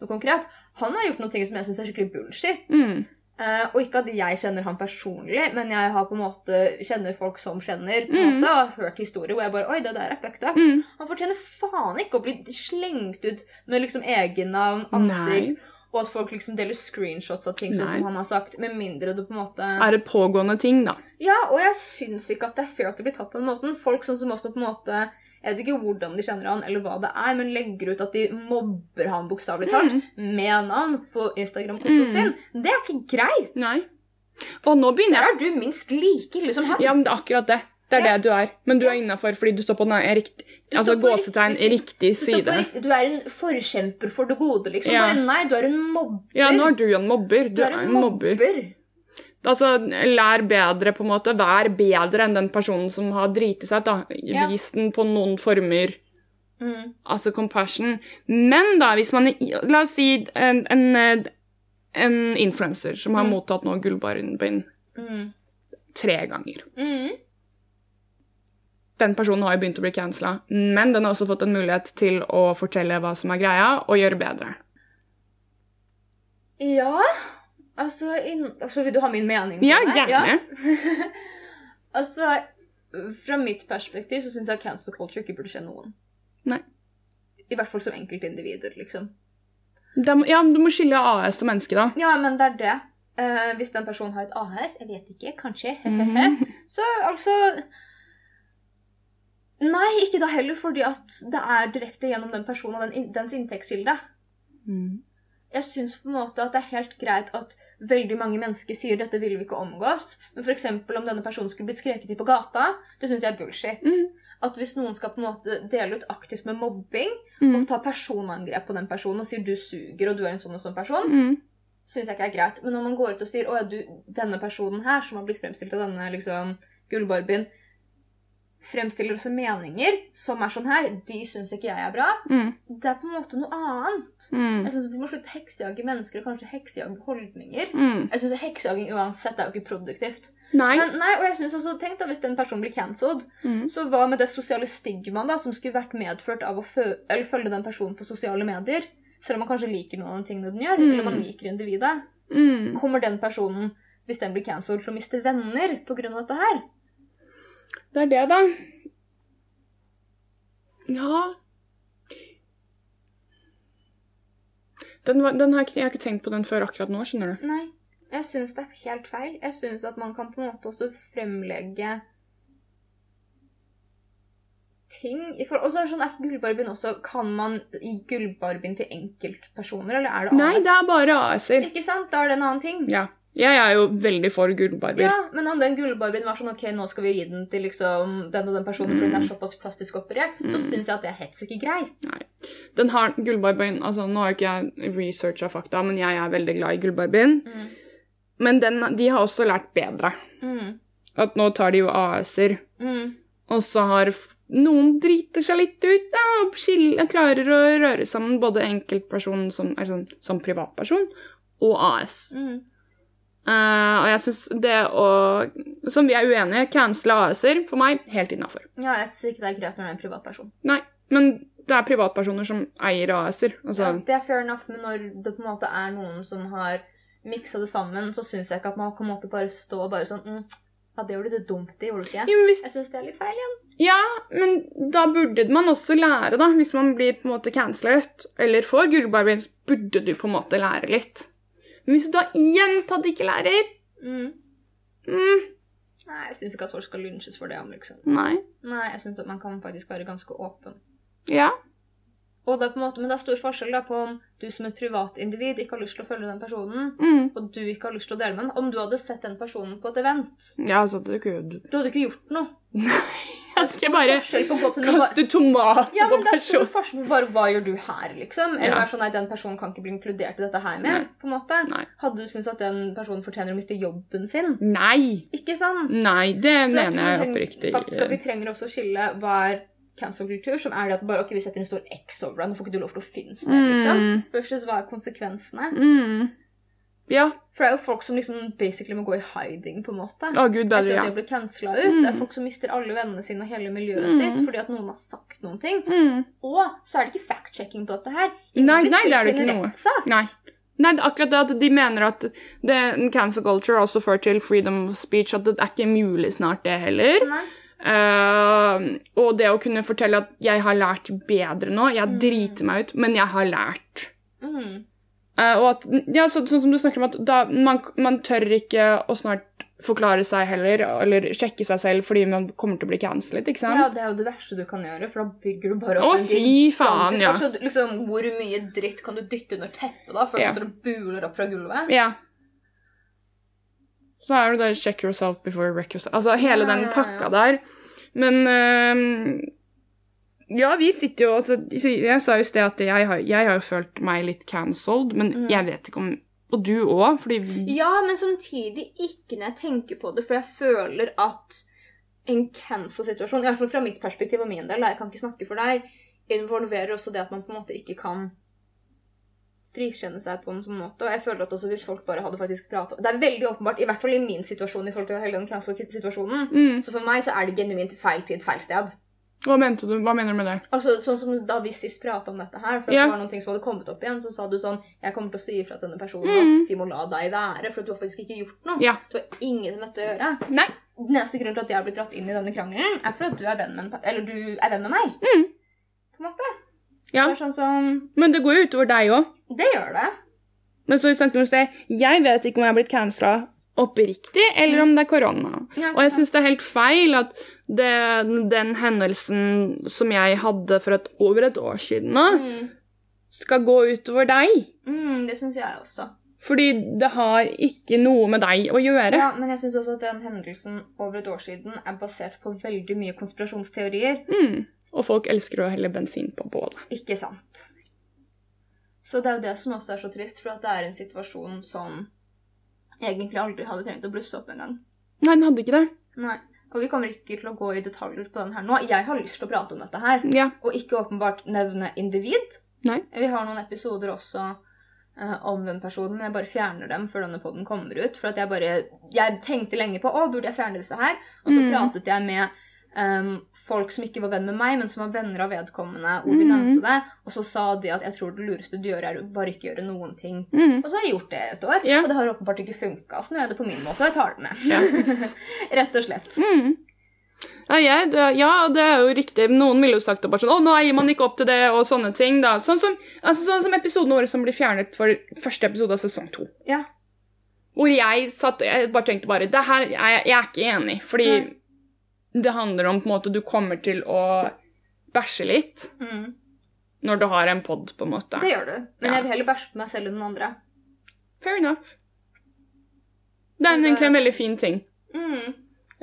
noe konkret. Han har gjort noe ting som jeg syns er skikkelig bullshit. Mm. Uh, og ikke at jeg kjenner han personlig, men jeg har på en måte kjenner folk som kjenner. på en Mm. måte, og hørt historier hvor jeg bare Oi, det der er fucked up. Mm. Han fortjener faen ikke å bli slengt ut med liksom egennavn, ansikt, Nei. Og at folk liksom deler screenshots av ting sånn som han har sagt, med mindre du på en måte Er det pågående ting, da? Ja, og jeg syns ikke at det er fair at det blir tatt på den måten. Folk sånn som også på en måte Jeg vet ikke hvordan de kjenner han, eller hva det er, men legger ut at de mobber han bokstavelig talt Mm. med navn på Instagram-kontoen Mm. sin. Det er ikke greit. Nei. Og nå begynner Der jeg er du minst like ille som han. Ja, men det er akkurat det. Det er Ja. det du er. Men du er innafor fordi du står på den er rikt, altså gåsetegn riktig riktig side. Du, du er en forkjemper for det gode, liksom. Ja. Bare nei, du er en mobber. Ja, nå er du en mobber. Du er en mobber. mobber. Altså, lær bedre, på en måte. Vær bedre enn den personen som har driti seg ut. da. Ja. Vis den på noen former. Mm. Altså compassion. Men da, hvis man La oss si en, en, en influenser som har Mm. mottatt nå gullbarnbind Mm. tre ganger. Mm. Den personen har jo begynt å bli cancela, men den har også fått en mulighet til å fortelle hva som er greia, og gjøre bedre. Ja Altså, in, altså Vil du ha min mening på Ja, det? gjerne. altså, fra mitt perspektiv så syns jeg cancel culture ikke burde skje noen. Nei. I hvert fall som enkeltindivider, liksom. De, Ja, men du må skille AS til menneske, da. Ja, men det er det. Eh, hvis den personen har et AS, jeg vet ikke, kanskje, Mhm. så altså Nei, ikke da heller, fordi at det er direkte gjennom den personen og den, dens inntektskilde. Mm. Jeg syns på en måte at det er helt greit at veldig mange mennesker sier dette vil vi ikke omgås, men f.eks. om denne personen skulle blitt skreket i på gata, det syns jeg er bullshit. Mm. At hvis noen skal på en måte dele ut aktivt med mobbing, Mm. og ta personangrep på den personen og sier du suger og du er en sånn og sånn person, Mm. syns jeg ikke er greit. Men når man går ut og sier å ja, du, denne personen her som har blitt fremstilt av denne liksom gullbarbien, fremstiller også meninger som er sånn her, de syns ikke jeg er bra, Mm. det er på en måte noe annet. Mm. Jeg syns vi må slutte å heksejage mennesker og kanskje heksejage holdninger. Mm. Jeg synes Heksejaging uansett er jo ikke produktivt. Nei. Men nei, og jeg synes også, Tenk da hvis den personen blir cancelled. Mm. Så hva med det sosiale stigmaet da, som skulle vært medført av å fø følge den personen på sosiale medier? Selv om man kanskje liker noen av de tingene den gjør, Mm. eller man liker individet. Mm. Kommer den personen, hvis den blir cancelled, til å miste venner pga. dette her? Det er det, da. Ja den, den har jeg, har ikke tenkt på den før akkurat nå, skjønner du. Nei. Jeg syns det er helt feil. Jeg syns at man kan på en måte også fremlegge ting Og så er det sånn, er gullbarbien også Kan man gi gullbarbien til enkeltpersoner, eller er det AS? Nei, det er bare AS-er. Ikke sant? Da er det en annen ting. Ja. Jeg er jo veldig for gullbarber. Ja, Men om den gullbarbien var sånn ok, nå skal vi gi den til liksom den og den personen fordi den er såpass plastisk operert, så Mm. syns jeg at det er helt ikke greit. Nei. Den har gullbarbien Altså, nå har ikke jeg researcha fakta, men jeg er veldig glad i gullbarbien. Mm. Men den, de har også lært bedre. Mm. At nå tar de jo AS-er. Mm. Og så har noen driter seg litt ut da, og skiller, klarer å røre sammen både enkeltperson som, sånn, som privatperson og AS. Mm. Eh, og jeg syns det å Som vi er uenige, cancele AS-er for meg helt innafor. Ja, jeg syns ikke det er greit når det er en privatperson. Nei, men det er privatpersoner som eier AS-er. Altså, Ja, det er fair enough, men når det på en måte er noen som har miksa det sammen, så syns jeg ikke at man kan på en måte bare stå og bare sånn mm, Ja, det gjorde du dumt i, gjorde du ikke? ja, hvis, Jeg syns det er litt feil igjen. ja, men da burde man også lære, da. Hvis man blir på en måte cancelet eller får gullbarbien, burde du på en måte lære litt. Men hvis du da gjentatt ikke lærer Mm. mm, Nei, jeg syns ikke at folk skal lunsjes for det. liksom. Nei. Nei, jeg syns at man kan faktisk være ganske åpen. Ja. Og det er på en måte, Men det er stor forskjell da på om du som et privatindivid ikke har lyst til å følge den personen, Mm. og du ikke har lyst til å dele med den. Om du hadde sett den personen på et event, Ja, så det kunne du hadde ikke gjort noe. Jeg skal bare kaste tomat Ja, på er personen. forskjell bare hva gjør du her, liksom. Eller Ja. sånn, nei, den personen kan ikke bli inkludert i dette her med. Nei. på en måte. Nei. Hadde du syntes at den personen fortjener å miste jobben sin? Nei. Ikke sant? Nei, det Så mener jeg oppriktig. Faktisk at vi trenger også å skille hva er cancel-kultur, som er det at bare ok, vi setter en stor X over deg, nå får ikke du lov til å finnes mer, liksom. Mm. Versus hva er konsekvensene? Mm. Ja. For det er jo folk som liksom basically må gå i hiding, på en måte. Å, gud Etter at de blir cancela ut. Mm. Det er folk som mister alle vennene sine og hele miljøet Mm. sitt fordi at noen har sagt noen ting. Mm. Og så er det ikke fact-checking på dette her. Nei, nei, det er det ikke noe. Nei. Nei, akkurat det at de mener at det, cancel culture også fører til freedom of speech, at det er ikke mulig snart det heller. Eh, og det å kunne fortelle at jeg har lært bedre nå, jeg Mm. driter meg ut, men jeg har lært. Mm. Eh, og at, ja, så, sånn som du snakker om at da, man, man tør ikke å snart forklare seg heller, eller sjekke seg selv fordi man kommer til å bli cancelet, ikke sant? Ja, det er jo det verste du kan gjøre, for da bygger du bare Å, opp en fy faen, ja. Så, liksom, hvor mye dritt kan du dytte under teppet da, før Ja. du står og buler opp fra gulvet? Ja. Så er det der check yourself before you wreck yourself. Altså hele Ja, den pakka der. Men øhm, Ja, vi sitter jo altså, Jeg sa jo i sted at jeg har, jeg har jo følt meg litt cancelled, men Mm. jeg vet ikke om Og du òg, fordi vi- Ja, men samtidig ikke når jeg tenker på det, for jeg føler at en cancel-situasjon, i hvert fall fra mitt perspektiv og min del, jeg kan ikke snakke for deg, involverer også det at man på en måte ikke kan frikjenne seg på en sånn måte. Og jeg føler at også hvis folk bare hadde faktisk pratet Det er veldig åpenbart, i hvert fall i min situasjon, i forhold til hele den cancel-situasjonen, mm. så for meg så er det genuint feil tid, feil sted. Hva mente du? Hva mener du med det? Altså, sånn som Da vi sist prata om dette her, for yeah. Det var noen ting som hadde kommet opp igjen, så sa du sånn Jeg kommer til å si ifra til denne personen Mm. at de må la deg være, for du har faktisk ikke gjort noe. Ja. Du har ingenting med dette å gjøre. Nei. Den eneste grunnen til at jeg har blitt dratt inn i denne krangelen, er fordi du er venn med, eller du er venn med meg. Mm. På en måte. Ja. Det er sånn som Men det går jo utover deg òg. Det gjør det. Men så i sted, jeg vet ikke om jeg har blitt cancela oppriktig, eller om det er korona. Ja, Og jeg syns det er helt feil at det, den hendelsen som jeg hadde for et, over et år siden nå, mm. skal gå utover deg. Mm, det syns jeg også. Fordi det har ikke noe med deg å gjøre. Ja, Men jeg syns også at den hendelsen over et år siden er basert på veldig mye konspirasjonsteorier. Mm. Og folk elsker å helle bensin på bålet. Ikke sant. Så det er jo det som også er så trist, for det er en situasjon som egentlig aldri hadde trengt å blusse opp engang. Nei, den hadde ikke det. Nei. Og vi kommer ikke til å gå i detaljer på den her nå. Jeg har lyst til å prate om dette her, Ja. og ikke åpenbart nevne individ. Nei. Vi har noen episoder også uh, om den personen, men jeg bare fjerner dem før denne podden kommer ut. For at jeg bare Jeg tenkte lenge på å, burde jeg fjerne disse her? Og så Mm. pratet jeg med em, folk som ikke var venn med meg, men som var venner av vedkommende, og vi Mm. nevnte det. Og så sa de at jeg tror det lureste du gjør, er å bare ikke gjøre noen ting. Mm. Og så har jeg gjort det et år, yeah. og det har åpenbart ikke funka. Så nå gjør jeg det på min måte, og jeg tar det med. Ja. Rett og slett. Mm. Ja, jeg, det, ja, det er jo riktig. Noen ville jo sagt det bare sånn Å, nå gir man ikke opp til det, og sånne ting. da. Sånn som, altså, sånn som episoden vår som blir fjernet for første episode av sesong to. Ja. Hvor jeg satt Jeg bare tenkte bare Det her er jeg, jeg er ikke enig, fordi Nei. Det handler om på en måte Du kommer til å bæsje litt Mm. når du har en pod, på en måte. Det gjør du. Men Ja. jeg vil heller bæsje på meg selv enn den andre. Fair enough. Det er egentlig en veldig fin ting. Mm.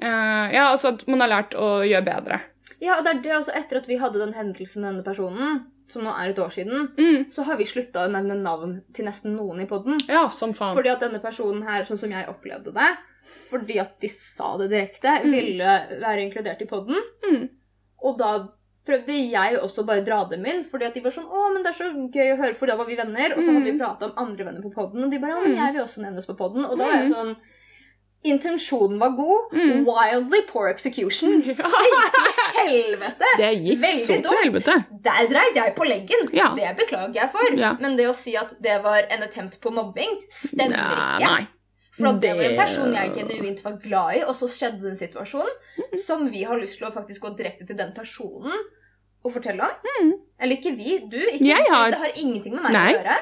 Uh, ja, altså at man har lært å gjøre bedre. Ja, og det er det altså etter at vi hadde den hendelsen med denne personen, som nå er et år siden, Mm. så har vi slutta å nevne navn til nesten noen i poden. Ja, som faen. Fordi at denne personen her, sånn som jeg opplevde det, fordi at de sa det direkte, Mm. ville være inkludert i poden. Mm. Og da prøvde jeg også bare dra dem inn, fordi at de var sånn 'Å, men det er så gøy å høre', for da var vi venner. Og så hadde vi Mm. prata om andre venner på poden, og de bare 'Å, men Mm. jeg vil også nevnes på poden'. Og da var jeg Mm. sånn Intensjonen var god. Mm. Wildly poor execution. Ja, Helvete! det gikk Veldig så til helvete. Der dreide jeg på leggen. Ja. Det beklager jeg for. Ja. Men det å si at det var en attempt på mobbing, stemmer Nei, ikke. Nei. For det var en person jeg genuint var glad i, og så skjedde den en situasjon Mm. som vi har lyst til å faktisk gå direkte til den personen og fortelle om. Mm. Eller ikke vi, du. Ikke Jeg har- Det har ingenting med meg Nei. å gjøre.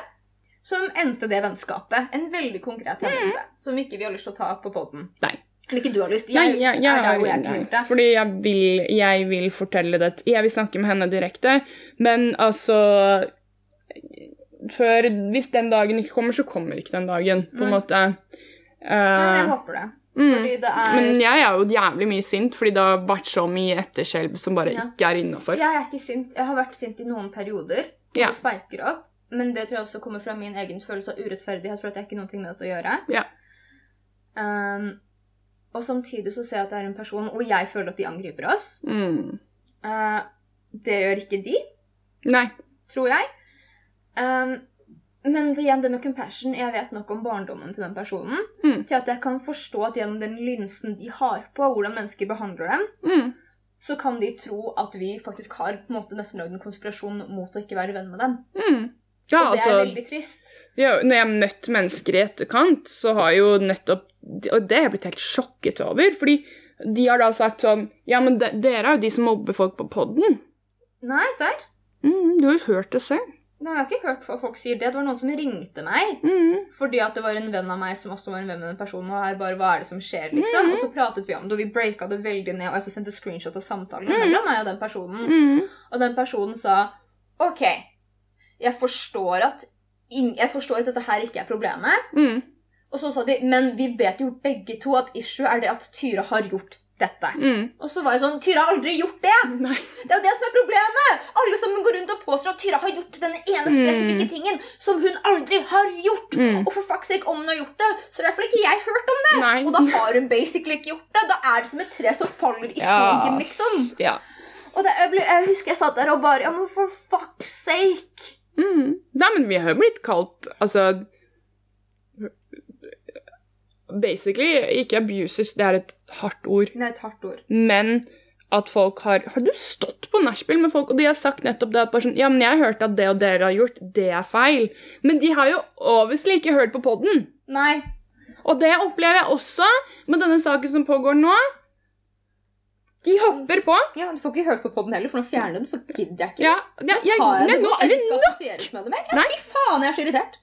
Som endte det vennskapet. En veldig konkret hendelse som ikke vi har lyst til å ta på poden. Eller ikke du har lyst. Nei, Jeg jeg, jeg, er der hvor jeg kunne gjort det. Fordi jeg vil, jeg vil fortelle det Jeg vil snakke med henne direkte, men altså før, Hvis den dagen ikke kommer, så kommer ikke den dagen, på en Nei. Nei, jeg Eh, håper det. mm. Det er Men jeg er jo jævlig mye sint, fordi det har vært så mye etterskjelv som bare Ja. ikke er innafor. Jeg er ikke sint. Jeg har vært sint i noen perioder. Ja. Du speiker opp. Men det tror jeg også kommer fra min egen følelse av urettferdighet. for at jeg ikke noe med det å gjøre. Ja. Um, og samtidig så ser jeg at det er en person, og jeg føler at de angriper oss. Mm. Uh, det gjør ikke de, Nei. tror jeg. Um, men så igjen, det med compassion Jeg vet nok om barndommen til den personen Mm. til at jeg kan forstå at gjennom den linsen de har på, hvordan mennesker behandler dem, Mm. så kan de tro at vi faktisk har på en måte nesten lagd en konspirasjon mot å ikke være venn med dem. Mm. Ja, og det er altså veldig trist. ja, Når jeg har møtt mennesker i etterkant, så har jo nettopp Og det har jeg blitt helt sjokket over, fordi de har da sagt sånn Ja, men de, dere er jo de som mobber folk på poden. Nei, serr? Mm, du har jo hørt det selv. Nei, Jeg har ikke hørt folk sier det. Det var noen som ringte meg Mm. fordi at det var en venn av meg som også var en venn med den personen. Og her bare, hva er det som skjer, liksom? Mm. Og så pratet vi om det, og vi breaka det veldig ned. Og jeg så sendte screenshot av samtalen mm. mellom meg og den personen. Mm. Og den personen sa OK, jeg forstår at jeg forstår at dette her ikke er problemet. Mm. Og så sa de men vi vet jo begge to at issue er det at Tyra har gjort dette. Mm. Og så var jeg sånn Tyra har aldri gjort det! Nei. Det er jo det som er problemet! Alle sammen går rundt og påstår at Tyra har gjort denne ene spesifikke tingen som hun aldri har gjort. Mm. Og for fuck's sake, om hun har gjort det, så derfor har ikke jeg hørt om det. Nei. Og da har hun basically ikke gjort det. Da er det som et tre som faller i Ja. skogen, liksom. Ja. Og det, jeg, ble, jeg husker jeg satt der og bare Ja, men for fuck's sake. Mm. Nei, men vi har blitt kalt Altså Basically, ikke abusers, det er et hardt ord, Det er et hardt ord. men at folk har Har du stått på nachspiel med folk, og de har sagt nettopp det sånn Ja, men jeg har hørt at det og dere har gjort, det er feil. Men de har jo obviously ikke hørt på poden. Nei. Og det opplever jeg også med denne saken som pågår nå. De hopper på. Ja, Du får ikke hørt på podden heller, for nå fjerner du den. For gidder jeg ikke. Ja, ja, jeg, jeg, jeg nå er det nok! Ja, Nei. fy faen, jeg er så irritert.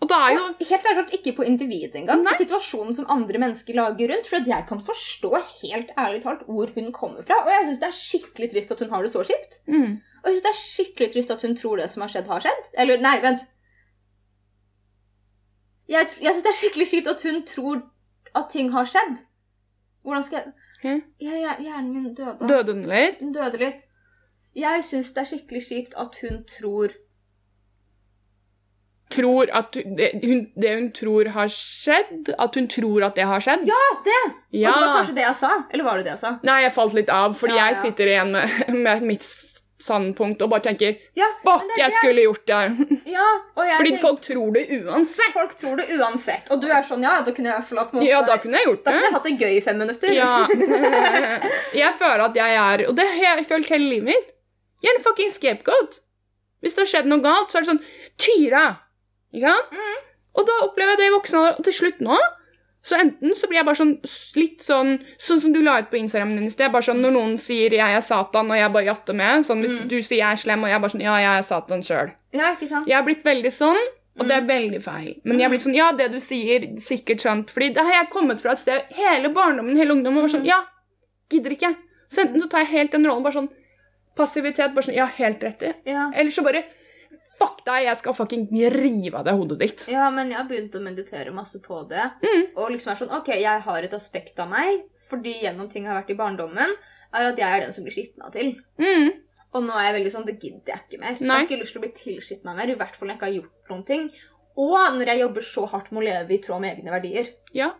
Og det er jo Og helt ærlig ikke på individet engang. Nei. På situasjonen som andre mennesker lager rundt. For jeg kan forstå helt ærlig talt hvor hun kommer fra. Og jeg syns det er skikkelig trist at hun har det så kjipt. mm. Og jeg syns det er skikkelig trist at hun tror det som har skjedd, har skjedd. Eller nei, vent. Jeg, jeg syns det er skikkelig kjipt at hun tror at ting har skjedd. Hvordan skal jeg okay. ja, Hjernen min døde. Døde den litt? Den døde litt. Jeg syns det er skikkelig kjipt at hun tror tror at hun- det hun, det tror har skjedd, at hun tror at det har skjedd. Ja, det! Ja. Og det var kanskje det jeg sa. Eller var det det jeg sa? Nei, jeg falt litt av, fordi Ja, jeg sitter igjen med, med mitt standpunkt og bare tenker Ja, Fuck, det jeg skulle gjort det. Ja, jeg Fordi tenker- folk tror det uansett. folk tror det uansett. Og du er sånn, ja, da kunne jeg på måte Ja, da kunne jeg gjort Da kunne det. jeg hatt det gøy i fem minutter. Ja. Jeg føler at jeg er Og det har jeg følt hele livet mitt. Jeg er en fucking scapegoat. Hvis det har skjedd noe galt, så er det sånn Tyra! Ikke sant? Mm. Og da opplever jeg det i voksen alder. Og til slutt nå så enten så blir jeg bare sånn litt sånn Sånn som du la ut på Instagram din i sted. Bare sånn når noen sier 'jeg er Satan', og jeg bare jatter med. Sånn hvis mm. du sier 'jeg er slem', og jeg bare sånn 'ja, jeg er Satan sjøl'. Ja, ikke sant? Jeg har blitt veldig sånn, og det er Mhm. veldig feil. Men jeg har blitt sånn, ja, det du sier, sikkert sant. Fordi da har jeg kommet fra et sted hele barndommen, hele ungdommen, var sånn, Mhm. ja, gidder ikke. Så enten så tar jeg helt den rollen, bare sånn passivitet, bare sånn, ja, helt rett i. Ja. Eller så bare, fuck deg, jeg skal fucking rive av det hodet ditt. ja, men jeg har begynt å meditere masse på det. Mm. Og liksom er sånn, ok, jeg har et aspekt av meg, fordi gjennom ting jeg har vært i barndommen, er at jeg er den som blir skitna til. Mm. Og nå er jeg veldig sånn, det gidder jeg ikke mer. Jeg har ikke lyst til å bli tilskitna mer, i hvert fall når jeg ikke har gjort noen ting. Og når jeg jobber så hardt med å leve i tråd med egne verdier. Ja.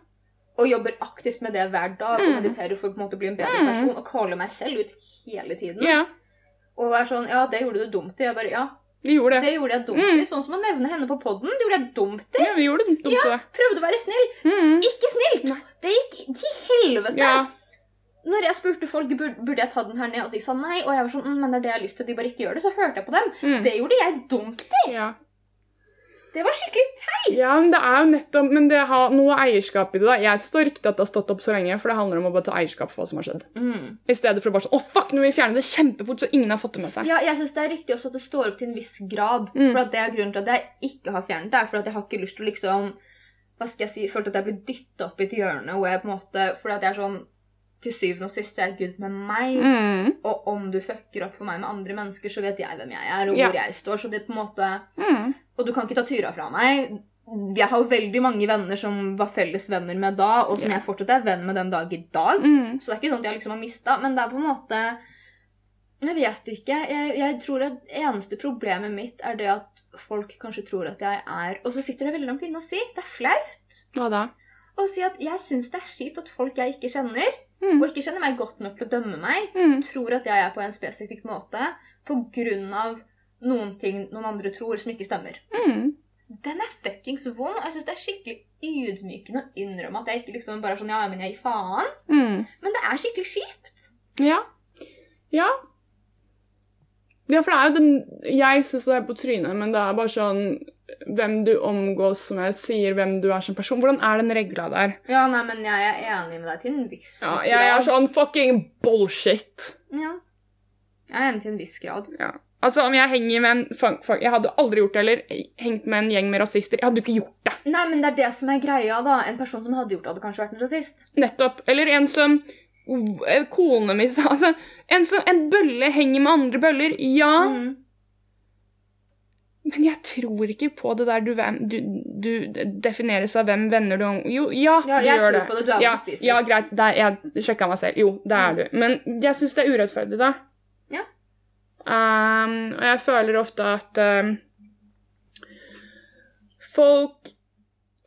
Og jobber aktivt med det hver dag, og Mm. mediterer for å på en måte bli en bedre Mm. person, og caller meg selv ut hele tiden. Ja, Og er sånn, ja, det gjorde du dumt i. Jeg bare, ja, vi gjorde det. det gjorde jeg dumt Mm. Sånn som å nevne henne på podden, det gjorde jeg dumt i. Ja, vi gjorde det dumt ja. Prøvde å være snill. Mm. Ikke snilt! Nei. Det gikk til helvete. Ja, Når jeg spurte folk burde, jeg ta den her ned, og de sa nei, og jeg var sånn, mm, men det er det jeg har lyst til, og de bare ikke gjør det, så hørte jeg på dem. mm. Det gjorde jeg dumt i. ja. Det var skikkelig teit. Ja, men det er jo nettopp Men det har noe eierskap i det. da. Jeg står riktig at det har stått opp så lenge, for det handler om å bare ta eierskap for hva som har skjedd. Mm. I stedet for å bare sånn Å, fuck, nå vil vi fjerne det kjempefort, så ingen har fått det med seg. Ja, jeg synes det er riktig også at det står opp til en viss grad. Mm. For det er grunnen til at jeg ikke har fjernet det, er for at jeg har ikke lyst til å liksom hva skal jeg si, følt at jeg blir dytta opp i et hjørne hvor jeg på en måte Fordi at jeg er sånn Til syvende og sist er er Gud med meg. Mm. Og om du fucker opp for meg med andre mennesker, så vet jeg hvem jeg er, og Ja. hvor jeg står. Så det er på en måte Mm. Og du kan ikke ta Tyra fra meg. Jeg har veldig mange venner som var felles venner med da, og som yeah. jeg fortsatt er venn med den dag i dag. Mm. Så det er ikke sånn at jeg liksom har mista, men det er på en måte Jeg vet ikke. Jeg, jeg tror at eneste problemet mitt er det at folk kanskje tror at jeg er Og så sitter det veldig langt inne å si. Det er flaut. Hva da? Å si at jeg syns det er kjipt at folk jeg ikke kjenner, Mm. og ikke kjenner meg godt nok til å dømme meg, Mm. tror at jeg er på en spesifikk måte av noen ting noen andre tror som ikke stemmer. Mm. Den er fuckings vond. og Jeg syns det er skikkelig ydmykende å innrømme at jeg ikke liksom bare er sånn Ja, men jeg gir faen. Mm. Men det er skikkelig kjipt. Ja. Ja. Ja, for det er jo den Jeg syns det er på trynet, men det er bare sånn Hvem du omgås med, sier hvem du er som person. Hvordan er den regla der? Ja, nei, men jeg er enig med deg til en viss Ja, jeg er sånn fucking bullshit. Ja. Jeg er enig til en viss grad. Ja. Altså, om jeg henger med en fuck, fuck, Jeg hadde aldri gjort det, eller hengt med en gjeng med rasister. Jeg hadde jo ikke gjort det. Nei, men det er det som er greia, da. En person som hadde gjort det, hadde kanskje vært en rasist. Nettopp. Eller en som eh, Kone mi sa altså, en, som, en bølle henger med andre bøller. Ja, Mm. Men jeg tror ikke på det der du, du, du defineres av hvem venner du Jo, ja, Ja, du gjør tror det. på det. Du er Ja, ja, greit. Det er, jeg sjekka meg selv. Jo, det er Mm. du. Men jeg syns det er urettferdig, da. Ja. Um, og jeg føler ofte at um, folk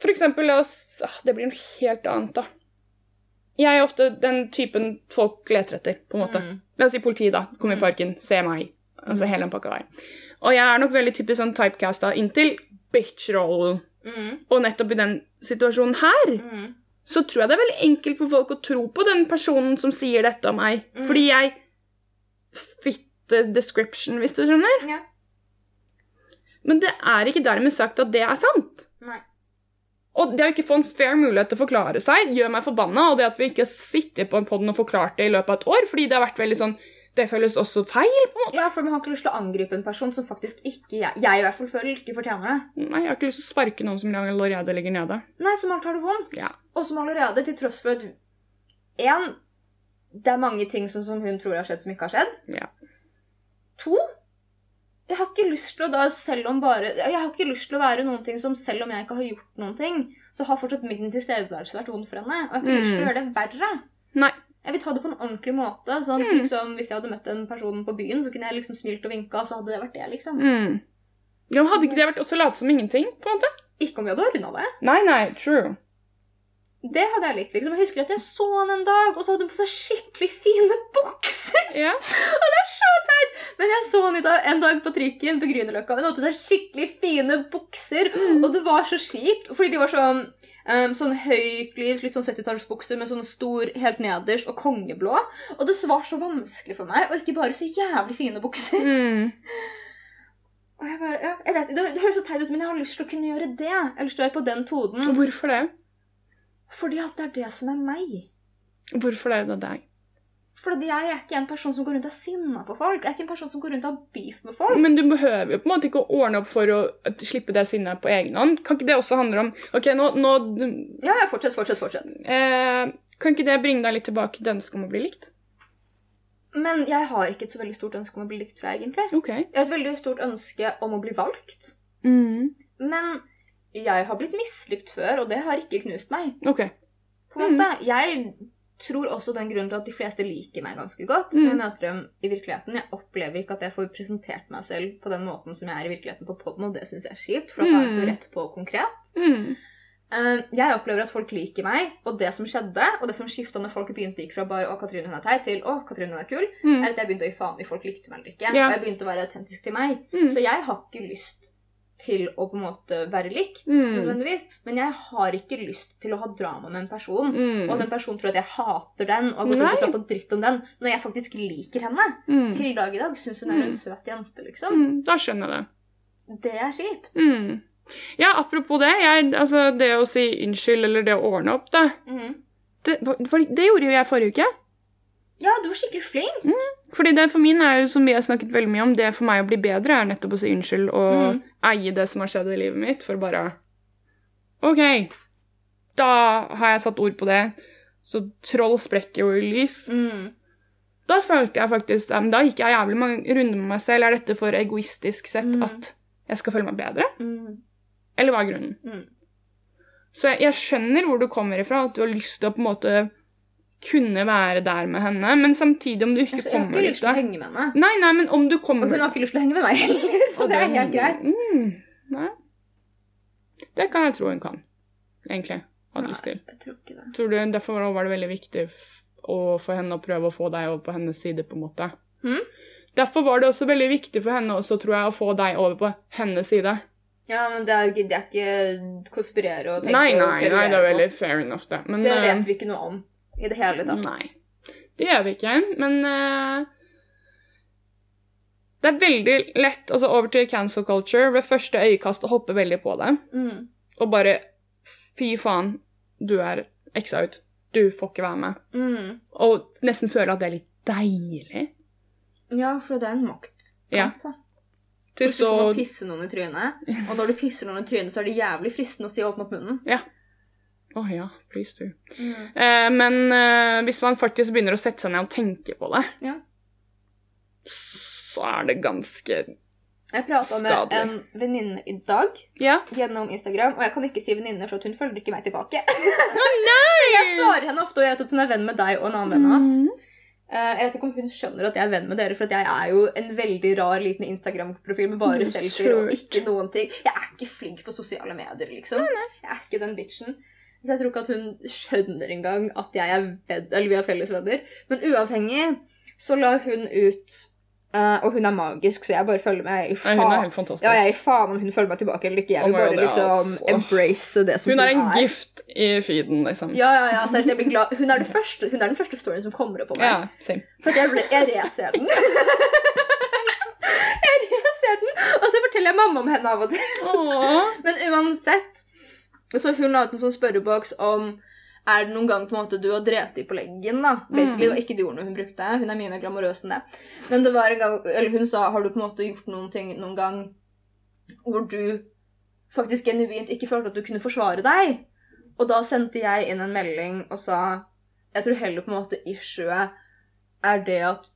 For eksempel, la oss ah, Det blir noe helt annet, da. Jeg er ofte den typen folk leter etter, på en måte. Mm. La oss si politiet, da. Kom i Mm. parken, se meg. Altså hele den pakka der. Og jeg er nok veldig typisk sånn typecasta inntil bitch-rollen. Mm. Og nettopp i den situasjonen her Mm. så tror jeg det er veldig enkelt for folk å tro på den personen som sier dette om meg. Mm. Fordi jeg fit the description, hvis du skjønner. Ja. Men det er ikke dermed sagt at det er sant. Nei. Og det å ikke få en fair mulighet til å forklare seg, gjør meg forbanna. Og det at vi ikke sitter på en podden og forklart det i løpet av et år, fordi det har vært veldig sånn Det føles også feil, på en måte. Ja, for man har ikke lyst til å angripe en person som faktisk ikke jeg, jeg i hvert fall føler ikke fortjener det. Nei, jeg har ikke lyst til å sparke noen som allerede ligger nede. Nei, som alt har det vondt. Ja. Og som allerede, til tross for at En, det er mange ting som, som hun tror har skjedd, som ikke har skjedd. Ja. To, jeg har ikke lyst til å da, selv om bare Jeg har ikke lyst til å være noen ting som selv om jeg ikke har gjort noen ting, så har fortsatt min tilstedeværelse vært vond for henne. Og jeg har ikke lyst til å Mm. gjøre det verre. Nei. Jeg vil ta det på en ordentlig måte. Sånn, Mm. liksom, hvis jeg hadde møtt en person på byen, så kunne jeg liksom smilt og vinka, så hadde det vært det, liksom. Mm. Ja, men Hadde ikke det vært også late som ingenting? på en måte? Ikke om vi hadde runda det. Nei, nei, true. Det hadde jeg likt. liksom. Jeg husker at jeg så han en dag, og så hadde hun på seg skikkelig fine bukser. Ja. Og det er så teit! Men jeg så han dag, en dag på trikken på Grünerløkka. Hun hadde på seg skikkelig fine bukser, Mm. og det var så kjipt. Fordi de var sånn um, sånn høykliv, litt sånn 70-tallsbukse med sånn stor helt nederst og kongeblå. Og det var så vanskelig for meg og ikke bare så jævlig fine bukser. Mm. Og jeg bare, ja, jeg vet, det, det høres så teit ut, men jeg har lyst til å kunne gjøre det. Jeg har lyst til å være på den tonen. Hvorfor det? Fordi at det er det som er meg. Hvorfor er det deg? Fordi jeg er ikke en person som går rundt og er sinna på folk. Jeg er ikke en person som går rundt og har beef med folk. Men du behøver jo på en måte ikke å ordne opp for å slippe det sinnet på egen hånd. Kan ikke det også handle om Ok, nå, nå Ja, ja, fortsett, fortsett, fortsett. eh, Kan ikke det bringe deg litt tilbake til ønsket om å bli likt? Men jeg har ikke et så veldig stort ønske om å bli likt, tror jeg egentlig. Ok. Jeg har et veldig stort ønske om å bli valgt. Mm. Men jeg har blitt mislykt før, og det har ikke knust meg. Ok. på en måte. Jeg tror også den grunnen til at de fleste liker meg ganske godt. Mm. Jeg møter dem i virkeligheten. Jeg opplever ikke at jeg får presentert meg selv på den måten som jeg er i virkeligheten på podden, og det syns jeg er kjipt, for da er jeg så Mm. rett på og konkret. Mm. Eh, Jeg opplever at folk liker meg, og det som skjedde, og det som skifta når folk begynte gikk fra bare 'Å, Katrine, hun er teit' til 'Å, Katrine, hun er kul', Mm. er at jeg begynte å gi faen i folk likte meg eller ikke. Ja. Og jeg begynte å være autentisk til meg. Mm. Så jeg har ikke lyst til å på en måte være likt, Mm. nødvendigvis. Men jeg har ikke lyst til å ha drama med en person. Mm. Og den personen tror at jeg hater den og har gått pratet dritt om den, når jeg faktisk liker henne. Mm. Til dag i dag syns hun er en Mm. søt jente, liksom. Mm. Da skjønner jeg det. Det er kjipt. Mm. Ja, apropos det. Jeg, altså, det å si unnskyld eller det å ordne opp, da. Det, det gjorde jo jeg forrige uke. Ja, du var skikkelig flink. Fordi det for min er jo, som vi har snakket veldig mye om, det for meg å bli bedre er nettopp å si unnskyld og Mm. eie det som har skjedd i livet mitt, for bare OK, Da har jeg satt ord på det. Så troll sprekker jo i lys. Mm. Da følte jeg faktisk um, Da gikk jeg jævlig mange runder med meg selv. Er dette for egoistisk sett Mm. at jeg skal føle meg bedre? Mm. Eller hva er grunnen? Mm. Så jeg, jeg skjønner hvor du kommer ifra, at du har lyst til å på en måte kunne være der med henne, men samtidig om du ikke Altså, jeg har ikke lyst til å henge med henne. Nei, nei, men om du Og hun har ikke lyst til å henge med meg heller, så det er helt greit. Mm, nei. Det kan jeg tro hun kan, egentlig. Hadde lyst til. Jeg tror ikke det. Tror du Derfor var det veldig viktig for henne å prøve å få deg over på hennes side, på en måte. Mm? Derfor var det også veldig viktig for henne også, tror jeg, å få deg over på hennes side. Ja, men det er, det er ikke konspirere og tenke Nei, nei, nei, det er veldig fair enough, det. Men Det eh, vet vi ikke noe om i det hele tatt. Nei. Det gjør vi ikke, men uh, Det er veldig lett, altså over til cancel culture, ved første øyekast å hoppe veldig på det. Mm. Og bare Fy faen, du er eksa ut. Du får ikke være med. Mm. Og nesten føle at det er litt deilig. Ja, for det er en maktkamp. Ja. Til så får man pisse noen i trynet, og når du pisser noen i trynet, så er det jævlig fristende å si 'åpne opp munnen'. Å ja, please do. Eh, men eh, hvis man faktisk begynner å sette seg ned og tenke på det, Ja. så er det ganske Jeg prata med en venninne i dag Ja. gjennom Instagram, og jeg kan ikke si venninne, for hun følger ikke meg tilbake. oh, nei! Jeg svarer henne ofte, og jeg vet at hun er venn med deg og en annen venn av oss. Mm. Eh, Jeg vet ikke om hun skjønner at jeg er venn med dere, for jeg er jo en veldig rar liten Instagram-profil med bare Mm, selfier og ikke noen ting. Jeg er ikke flink på sosiale medier, liksom. Jeg er ikke den bitchen. Så jeg tror ikke at hun skjønner engang at jeg er ved, eller vi er felles venner. Men uavhengig så la hun ut Uh, Og hun er magisk, så jeg bare følger med. Jeg Nei, hun er helt fantastisk. ja, jeg gir faen om hun følger meg tilbake eller ikke. Jeg Oh vil oh bare God, liksom altså. embrace det som Hun er Hun er en gift i feeden, liksom. Ja, ja, ja, seriøst, jeg blir glad. Hun er, det første, hun er den første storyen som kommer opp på meg. Ja, same. For jeg, ble, jeg reser den. jeg reser den, og så forteller jeg mamma om henne av og til. Men uansett, så hun la ut en sånn spørreboks om er det noen gang på en måte du har drept i på leggen, da? Basically, Det var ikke de ordene hun brukte. Hun er mye mer glamorøs enn det. Men det var en gang, eller hun sa har du på en måte gjort noen ting noen gang hvor du faktisk genuint ikke følte at du kunne forsvare deg? Og da sendte jeg inn en melding og sa jeg tror heller på en måte issuet er det at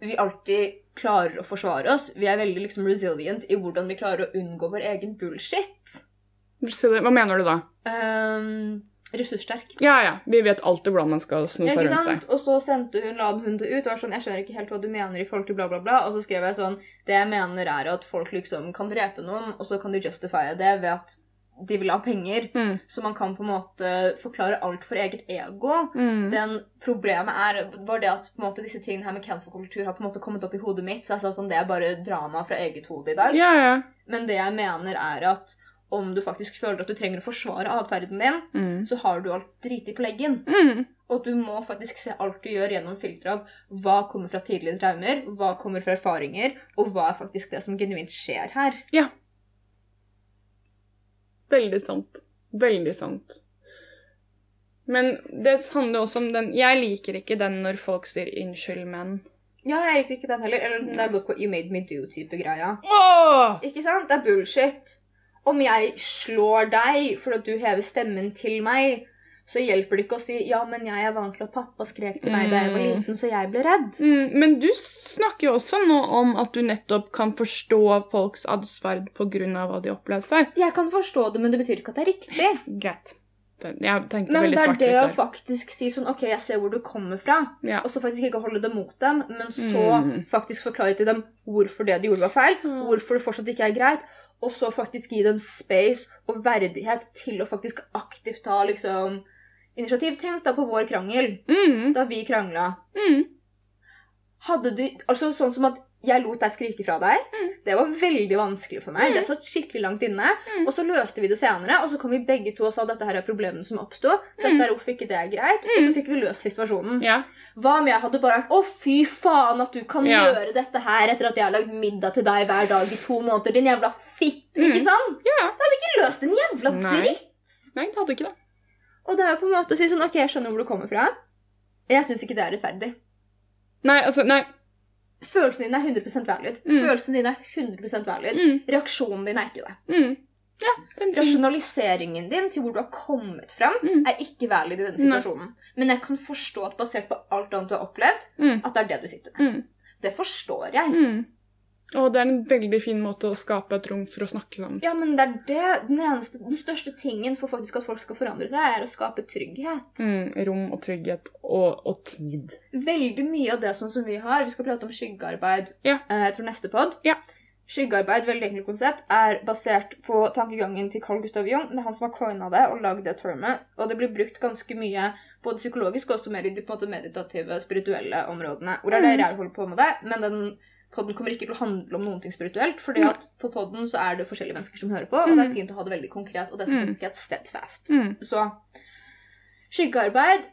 vi alltid klarer å forsvare oss. Vi er veldig liksom resilient i hvordan vi klarer å unngå vår egen bullshit. Hva mener du da? Um, ressurssterk. Ja, ja. Vi vet alltid hvordan man skal sno Ja, seg rundt det. Og så sendte hun, la hun det ut, og var sånn, jeg skjønner ikke helt hva du mener i forhold til bla, bla, bla. Og så skrev jeg sånn, det jeg mener er at folk liksom kan drepe noen, og så kan de justify det ved at de vil ha penger. Mm. Så man kan på en måte forklare alt for eget ego. Mm. Den problemet er, var det at på en måte, disse tingene her med cancel-kultur har på en måte kommet opp i hodet mitt, så jeg sa sånn, det er bare drama fra eget hode i dag. Ja, ja. Men det jeg mener er at om du faktisk føler at du trenger å forsvare atferden din, Mm. så har du alt driti på leggen. Mm. Og du må faktisk se alt du gjør gjennom filteret av hva kommer fra tidligere traumer, hva kommer fra erfaringer, og hva er faktisk det som genuint skjer her. Veldig sant. Veldig sant. Men det handler også om den Jeg liker ikke den når folk sier 'unnskyld, men'. Ja, jeg liker ikke den heller. Eller den der look what you made me do-type greia. Åh! Ikke sant? Det er bullshit. Om jeg slår deg fordi at du hever stemmen til meg, så hjelper det ikke å si 'ja, men jeg er vant til at pappa skrek til meg da jeg var Mm. liten, så jeg ble redd'. Mm, men du snakker jo også nå om at du nettopp kan forstå folks atferd pga. hva de har opplevd før. Jeg kan forstå det, men det betyr ikke at det er riktig. Greit. Jeg tenkte Men veldig det er der. Men det å faktisk si sånn OK, jeg ser hvor du kommer fra, Ja. og så faktisk ikke holde det mot dem, men så Mm. faktisk forklare til dem hvorfor det de gjorde, var feil, Mm. hvorfor det fortsatt ikke er greit, og så faktisk gi dem space og verdighet til å faktisk aktivt ta liksom initiativ. Tenk da på vår krangel, Mm, da vi krangla. mm, Hadde du Altså sånn som at jeg lot deg skrike fra deg. Mm. Det var veldig vanskelig for meg. Mm. Det satt skikkelig langt inne. Mm. Og så løste vi det senere, og så kom vi begge to og sa dette her er problemene som oppsto. Dette Mm. er hvorfor ikke det er greit. Og så fikk vi løst situasjonen. ja. Hva om jeg hadde bare vært Å, fy faen at du kan Ja. gjøre dette her etter at jeg har lagd middag til deg hver dag i to måneder, din jævla Mm. Ikke sant? Ja. Det hadde ikke løst en jævla Nei. dritt. Nei, det hadde ikke det. Og det er jo på en måte å si sånn OK, jeg skjønner hvor du kommer fra. Jeg syns ikke det er rettferdig. Nei, altså, nei. Følelsen din er 100 valid. Mm. Følelsen din er 100 valid. Mm, Reaksjonen din er ikke det. mm. Det er en Rasjonaliseringen din til hvor du har kommet fram, Mm. er ikke valid i denne Nei. situasjonen. Men jeg kan forstå at basert på alt annet du har opplevd, Mm. at det er det du sitter med. Mm. Det forstår jeg. Mm. Og det er en veldig fin måte å skape et rom for å snakke sammen. Ja, men det er det, den, eneste, den største tingen for faktisk at folk skal forandre seg, er å skape trygghet. Mm. Rom og trygghet og, og tid. Veldig mye av det sånn som vi har Vi skal prate om skyggearbeid Ja. eh, jeg tror neste pod. Ja. Skyggearbeid, veldig enkelt konsept, er basert på tankegangen til Carl Gustav Jung. Det er han som har coina det og lagd det termet. Og det blir brukt ganske mye både psykologisk og også mer i de meditative, spirituelle områdene. Hvor er det Mm. jeg holder på med det, men den podden kommer ikke til å handle om ting spirituelt. fordi Nei. at på podden så er det forskjellige mennesker som hører på, og det er Mm. fint å ha det veldig konkret. Og det som ikke faktisk er et steadfast. Mm. Så skyggearbeid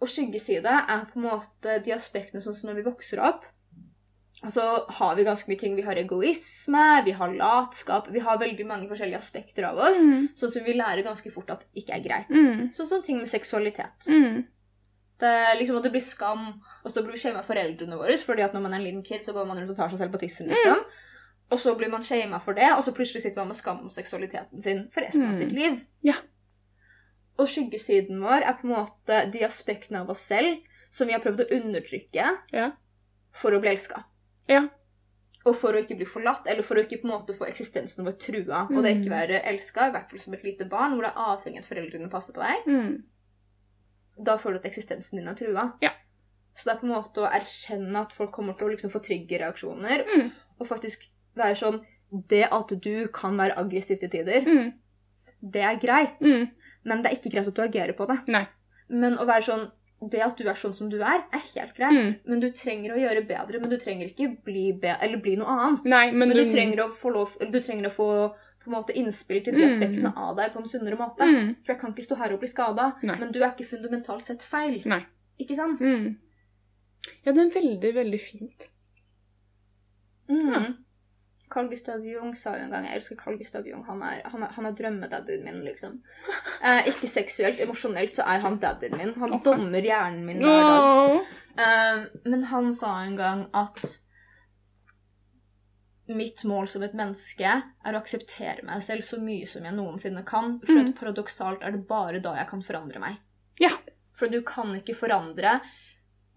og skyggeside er på en måte de aspektene sånn som når vi vokser opp. Og så har vi ganske mye ting. Vi har egoisme, vi har latskap, vi har veldig mange forskjellige aspekter av oss. Mm. Sånn som vi lærer ganske fort at ikke er greit. Mm. Sånn som ting med seksualitet. Mm. Det, liksom at det blir skam, og så blir vi shama foreldrene våre. fordi at når man er en liten kid, så går man rundt og tar seg selv på tissen, liksom. Og så blir man shama for det, og så plutselig sitter man med skam om seksualiteten sin for resten av Mm. sitt liv. Ja. Og skyggesiden vår er på en måte de aspektene av oss selv som vi har prøvd å undertrykke Ja. for å bli elska. Ja. Og for å ikke bli forlatt, eller for å ikke på en måte få eksistensen vår trua. Og det Mm. ikke være elska, i hvert fall som et lite barn, hvor det er avhengig av at foreldrene passer på deg. Mm. Da føler du at eksistensen din er trua. Ja. Så det er på en måte å erkjenne at folk kommer til å liksom få triggerreaksjoner, Mm. og faktisk være sånn Det at du kan være aggressiv til tider, Mm. det er greit, Mm. men det er ikke greit at du agerer på det. Nei. Men å være sånn Det at du er sånn som du er, er helt greit, Mm. men du trenger å gjøre bedre. Men du trenger ikke bli, bli noe annet. Nei, men, Men du trenger å få, lov, eller du trenger å få måte innspill til de Mm. aspektene av deg på en sunnere måte. mm. For jeg kan ikke stå her og bli skada, men du er ikke fundamentalt sett feil. Nei. Ikke sant? Ja, det er veldig, veldig fint. Mm. Carl Gustav Jung sa jo en gang Jeg elsker Carl Gustav Jung. Han er, han er, han er drømmedaddyen min, liksom. Eh, ikke seksuelt, emosjonelt så er han daddyen min. Han okay. dommer hjernen min hver dag. Eh, men han sa en gang at Mitt mål som et menneske er å akseptere meg selv så mye som jeg noensinne kan. For Mm. paradoksalt er det bare da jeg kan forandre meg. Ja. For du kan ikke forandre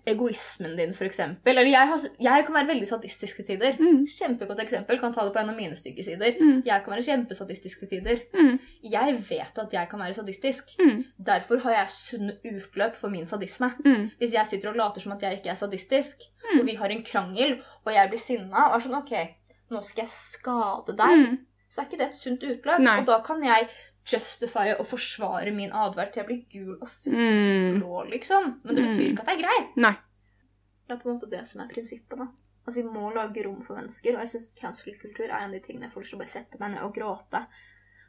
egoismen din, f.eks. Eller jeg, har, jeg kan være veldig sadistisk til tider. Mm. Kjempegodt eksempel. Kan ta det på en av mine stygge sider. Mm. Jeg kan være kjempesadistisk til tider. Mm. Jeg vet at jeg kan være sadistisk. Mm. Derfor har jeg sunn utløp for min sadisme. Mm. Hvis jeg sitter og later som at jeg ikke er sadistisk, Mm. og vi har en krangel, og jeg blir sinna og er sånn OK, nå skal jeg skade deg, så er ikke det et sunt utløp. Nei. Og da kan jeg justify og forsvare min atferd til jeg blir gul og Mm. blå, liksom. Men det betyr Mm. ikke at det er greit. Nei. Det er på en måte det som er prinsippet. da. At vi må lage rom for mennesker. Og jeg syns cancel-kultur er en av de tingene jeg får lyst til å bare sette meg ned og gråte.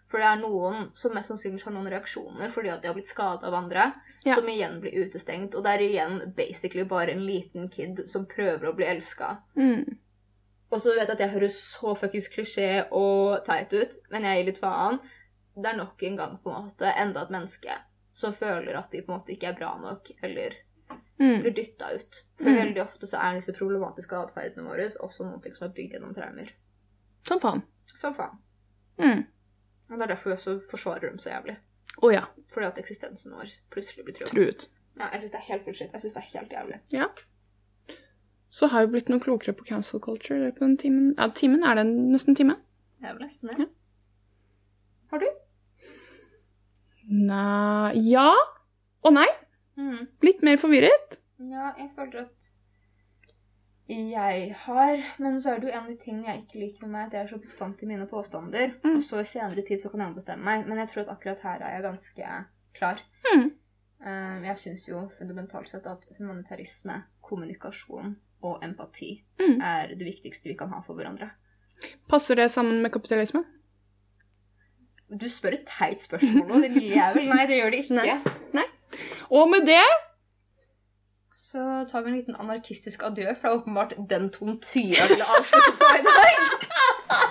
For det er noen som mest sannsynlig har noen reaksjoner fordi at de har blitt skada av andre, Ja. som igjen blir utestengt. Og det er igjen basically bare en liten kid som prøver å bli elska. Mm. Og så vet jeg at jeg høres så fuckings klisjé og teit ut, men jeg gir litt faen. Det er nok en gang på en måte enda et menneske som føler at de på en måte ikke er bra nok, eller Mm. blir dytta ut. For Mm. veldig ofte så er disse problematiske atferdene våre også noe som er bygd gjennom traumer. Som faen. Som faen. Mm. Og det er derfor vi også forsvarer dem så jævlig. Oh, ja. Fordi at eksistensen vår plutselig blir. Truet. Ja, jeg syns det er helt bullshit. Jeg syns det er helt jævlig. Ja. Så har vi blitt noe klokere på council culture på den timen. Ja, timen er det nesten en time. Det er vel nesten det. Ja. Har du? Nei Ja og nei. Mm. Blitt mer forvirret. Ja, jeg føler at jeg har Men så er det jo en av de tingene jeg ikke liker med meg, at jeg er så bestandt i mine påstander. Mm. Og så i senere tid så kan jeg ombestemme meg. Men jeg tror at akkurat her er jeg ganske klar. Mm. Eh, Jeg syns jo fundamentalt sett at humanitarisme, kommunikasjon og empati Mm. er det viktigste vi kan ha for hverandre. Passer det sammen med kapitalisme? Du spør et teit spørsmål nå, din lille jævel. Nei, det gjør det ikke. Nei. Og med det Så tar vi en liten anarkistisk adjø er åpenbart den tonen Tyra ville avslutte på i dag.